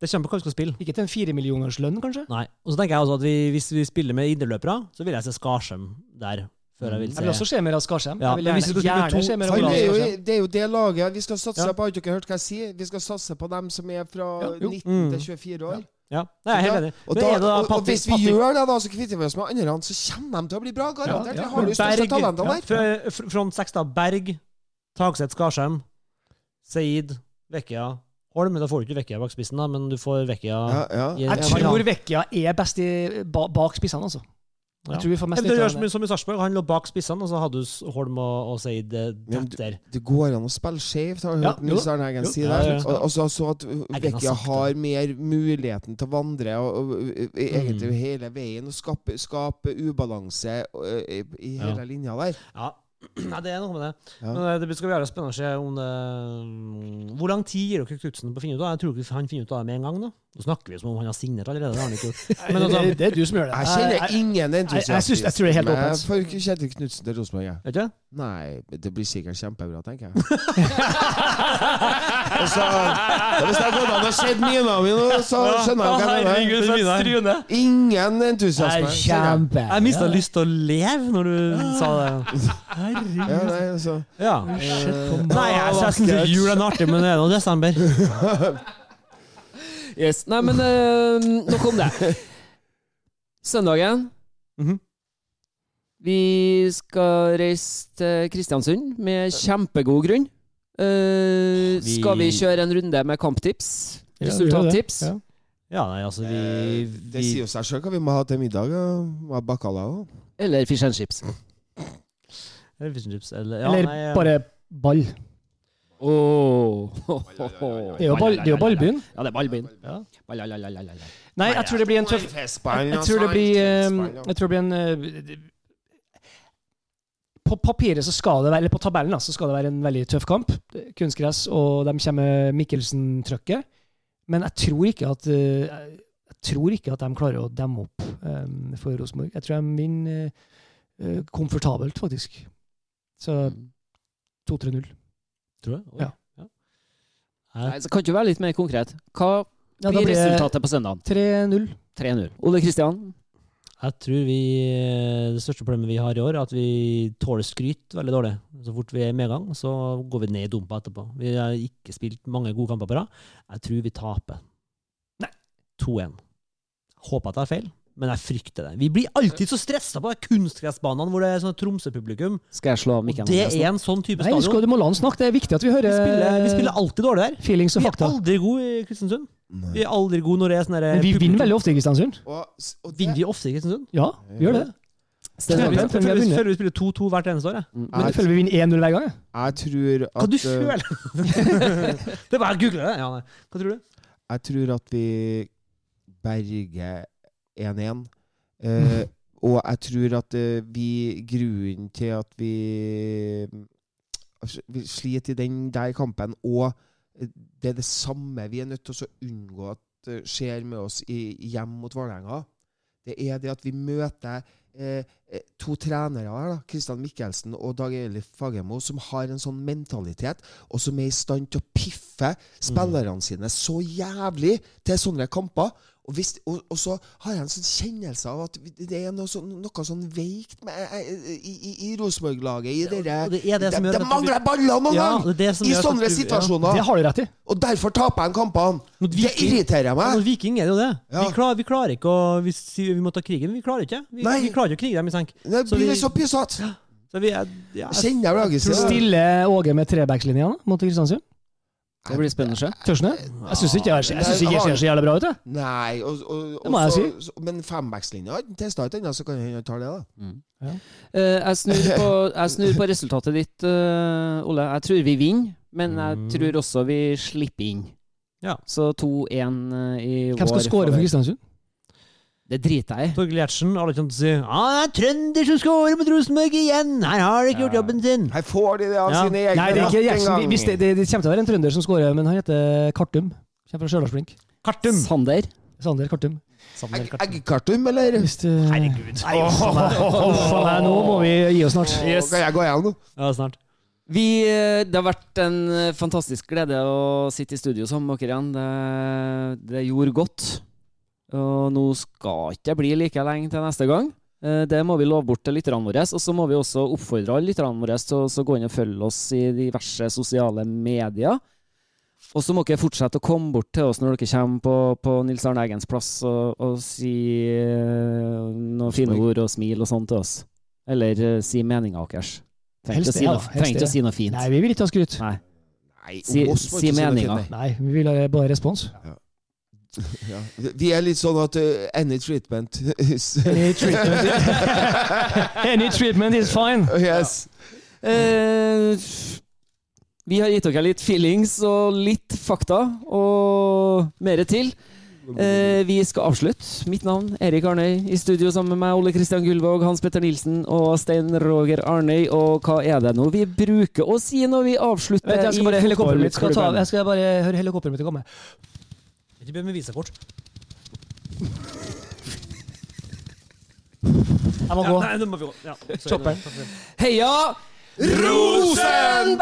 det kommer på hva vi skal spille. Ikke til en firemillionerslønn, kanskje. Nei. Og så tenker jeg også at vi, hvis vi spiller med indreløpere, så vil jeg se Skarsheim der. Før jeg vil Jeg se vil også se mer av Skarsheim. Ja, jeg vil gjerne, gjerne to- se mer av Olav er jo, det er jo det laget vi skal satse Ja. på. Har ikke hørt hva jeg sier? Vi skal satse på dem som er fra Ja, 19 Mm. til 24 år. Ja, det er helt enig. Og, da, da og, og hvis vi gjør det, da, så kvitter vi oss med andre, så kommer de til å bli bra. Garantert. Ja, ja. Har jo største talentene ja. der. Fr- Front seks, da. Berg, Tagseth, Skarsheim, Seid, Vekkia, Holm. Da får du ikke Vekkia bak spissen, da, men du får Vekkia Ja, ja. Jeg tror Vekkia er best i, ba, bak spissene, altså. Jeg tror vi får mest Eller det som, i Sarpsborg. Han lå bak spissene, og så hadde du Holm og, og Seid eh, der. Det går an å spille skjevt, har du Ja, Nils. Arne Eggen si Ja, ja, ja. Og, og så, så at Eggen har mer muligheten til å vandre og, og, og, egentlig Mm. hele veien og skape, skape ubalanse og, i, i hele Ja. linja der. Ja. Nei, det er noe med det. Ja. Men eh, det skal være spennende å se om det mm, Hvor lang tid gir dere Knutsen på å finne ut av det? Jeg tror ikke han finner ut av det med en gang. da. Nå snakker vi som om han har signert allerede. Det har han ikke gjort. Men altså, det, det er du som gjør det. Jeg kjenner ingen jeg- jeg jeg, jeg tror det er helt åpent. for Kjetil Knutsen til Rosenborg. Nei, det blir sikkert kjempebra, tenker jeg. [laughs] Og så, hvis jeg går an å se mina mi nå, så skjønner jeg hva jeg mener. Ingen entusiasme. kjempe. Jeg mista lyst til å leve når du sa det. Ja, nei, altså. Ja. Nei, jeg, så jeg syns jul er artig, men det er nå desember. Yes. Nei, men uh, nok om det. [laughs] Søndagen Mhm. Vi skal reise til Kristiansund med kjempegod grunn. Uh, Vi- Skal vi kjøre en runde med kamptips? Vi. Resultattips? Ja. Ja, nei, altså, vi, Eh, Det sier jo seg sjøl hva vi må ha til middag. ja. Må ha Bacalao. Eller fish and chips? Eller fish and chips, eller ja, Eller nei, ja. bare ball. Oh. Det er jo, ball, det er ballbyen. Ja, det er ballbyen. Ja. Nei, jeg tror det blir en tøff Jeg tror det blir, eh, jeg tror det blir en eh, På papiret så skal det være, eller på tabellen da, så skal det være en veldig tøff kamp. Kunstgress, og de kommer med Mikkelsen-trøkket. Men jeg tror ikke at eh, jeg tror ikke at de klarer å demme opp um, for Rosenborg. Jeg tror de vinner uh, komfortabelt, faktisk. Så 2-3-0. Tror jeg. Oi. Ja. Ja. Nei, så kan du være litt mer konkret? Hva Ja, blir blir resultatet på søndag? 3-0. 3-0. Ole Kristian? Jeg tror vi Det største problemet vi har i år, er at vi tåler skryt veldig dårlig. Så fort vi er i medgang, så går vi ned i dumpa etterpå. Vi har ikke spilt mange gode kamper på rad. Jeg tror vi taper. Nei. 2-1. Håper at jeg har feil, men jeg frykter det. Vi blir alltid så stressa på kunstgressbanene hvor det er sånn Tromsø-publikum. Skal jeg slå mikken? Det er en sånn type Nei, skal, stadion. du må la han snakke. Det er viktig at vi Vi hører spiller, vi spiller alltid dårlig der. feelings og fakta. Vi er aldri gode i Kristiansund. Nei. Vi er aldri gode når det er sånn derre Men vi publikum- vinner veldig ofte i Kristiansund. Og, og det, Vinner vi ofte i Kristiansund? Ja, vi gjør det. Jeg Stemmer. føler vi- føler vi spiller 2-2 hvert eneste år. Jeg. Men jeg, føler vi vinner 1-0 hver gang. jeg. jeg tror at Hva du eh, føler? [laughs] det er bare å google det. Ja. Hva tror du? Jeg tror at vi berger 1-1. Eh, og jeg tror at uh, vi Grunnen til at vi, vi sliter i den der kampen, og eh, det er det samme vi er nødt til å unngå at skjer med oss i, hjem mot Vålerenga, det er det at vi møter eh, eh, to trenere her, da, Kristian Mikkelsen og Dag Eilif Fagermo, som har en sånn mentalitet, og som er i stand til å piffe spillerne sine så jævlig til sånne kamper. Og, hvis, og, og så har jeg en sånn kjennelse av at det er noe sånn, noe sånn veikt med, eh, i, i, i Rosenborg-laget. I dere, og det det de, de mangler baller noen Ja, gang! det er det som I sånne du- ja. situasjoner. Det har du rett i. Og derfor taper jeg kampene. Det irriterer meg. Mot Viking er det jo det. Ja. Vi, klar, vi klarer ikke å vi, vi må ta krigen. Vi klarer ikke. Vi, vi klarer ikke å krige dem i senk. Det Så blir vi- så pysete. Så vi er, ja, Jeg kjenner jeg lages. Stiller Åge med trebackslinja mot Kristiansund? Det blir spennende å se. Jeg syns ikke jeg synes ikke jeg ser så jævlig bra ut. jeg. Nei, og, og, og Det må jeg så, så, Men fembackslinja har ikke testa ut ennå, så kan han ta det, da. Eh, jeg, snur på, jeg snur på resultatet ditt, uh, Ole. Jeg tror vi vinner, men jeg Mm. tror også vi slipper inn. Ja. Så 2-1 eh, i Hvem skal score skåre for. Kristiansund? Det driter jeg i. Torgill Gjertsen alle ikke noe å si ah, det er trønder som skårer mot Rosenborg igjen! Her har de ikke gjort jobben sin! Her får de det av Ja. sine egne Nei, det er ikke en Gjertsen. Hvis det, det, det kommer til å være en trønder som skårer, men han heter Kartum. Kommer fra Stjørdalsblink. Kartum! Sander. Sander Kartum. Sander Egg- Kartum. Eggkartum, eller? Hvis. Herregud. Nei, oh, oh, meg. Nå må vi gi oss snart. Yes. Kan jeg gå igjen nå? Ja, snart. Vi, eh, det har vært en eh, fantastisk glede å sitte i studio sammen med dere igjen. Det, det gjorde godt. Og nå skal ikke det bli like lenge til neste gang. Eh, Det må vi love bort til lytterne våre. Og så må vi også oppfordre alle lytterne våre til å gå inn og følge oss i diverse sosiale medier. Og så må dere fortsette å komme bort til oss når dere kommer på, på Nils Arne Eggens plass og, og si eh, noen fine ord og smil og sånn til oss. Eller uh, si meninga deres. Trenger ikke å si å si noe fint. Nei, vi vil ikke ha skryt. Nei. Nei, Si- si meninga. Nei, vi vil ha bare respons. Ja. [laughs] Ja. Vi er litt sånn at uh, any treatment is [laughs] any, treatment [laughs] any treatment is fine. Oh, yes. Ja. Uh, vi har gitt dere litt feelings og litt fakta og mer til. Uh, vi skal avslutte. Mitt navn Erik Arnøy. I studio sammen med meg Ole Kristian Gullvåg, Hans Petter Nilsen og Stein Roger Arnøy. Og hva er det nå vi bruker å si når vi avslutter? Vet, jeg, skal bare, jeg, skal ta, jeg skal bare høre helikopteret mitt komme. Ikke be med visakort. Jeg må gå. Ja, nei, må vi gå. Ja, sorry, Heia Rosenborg!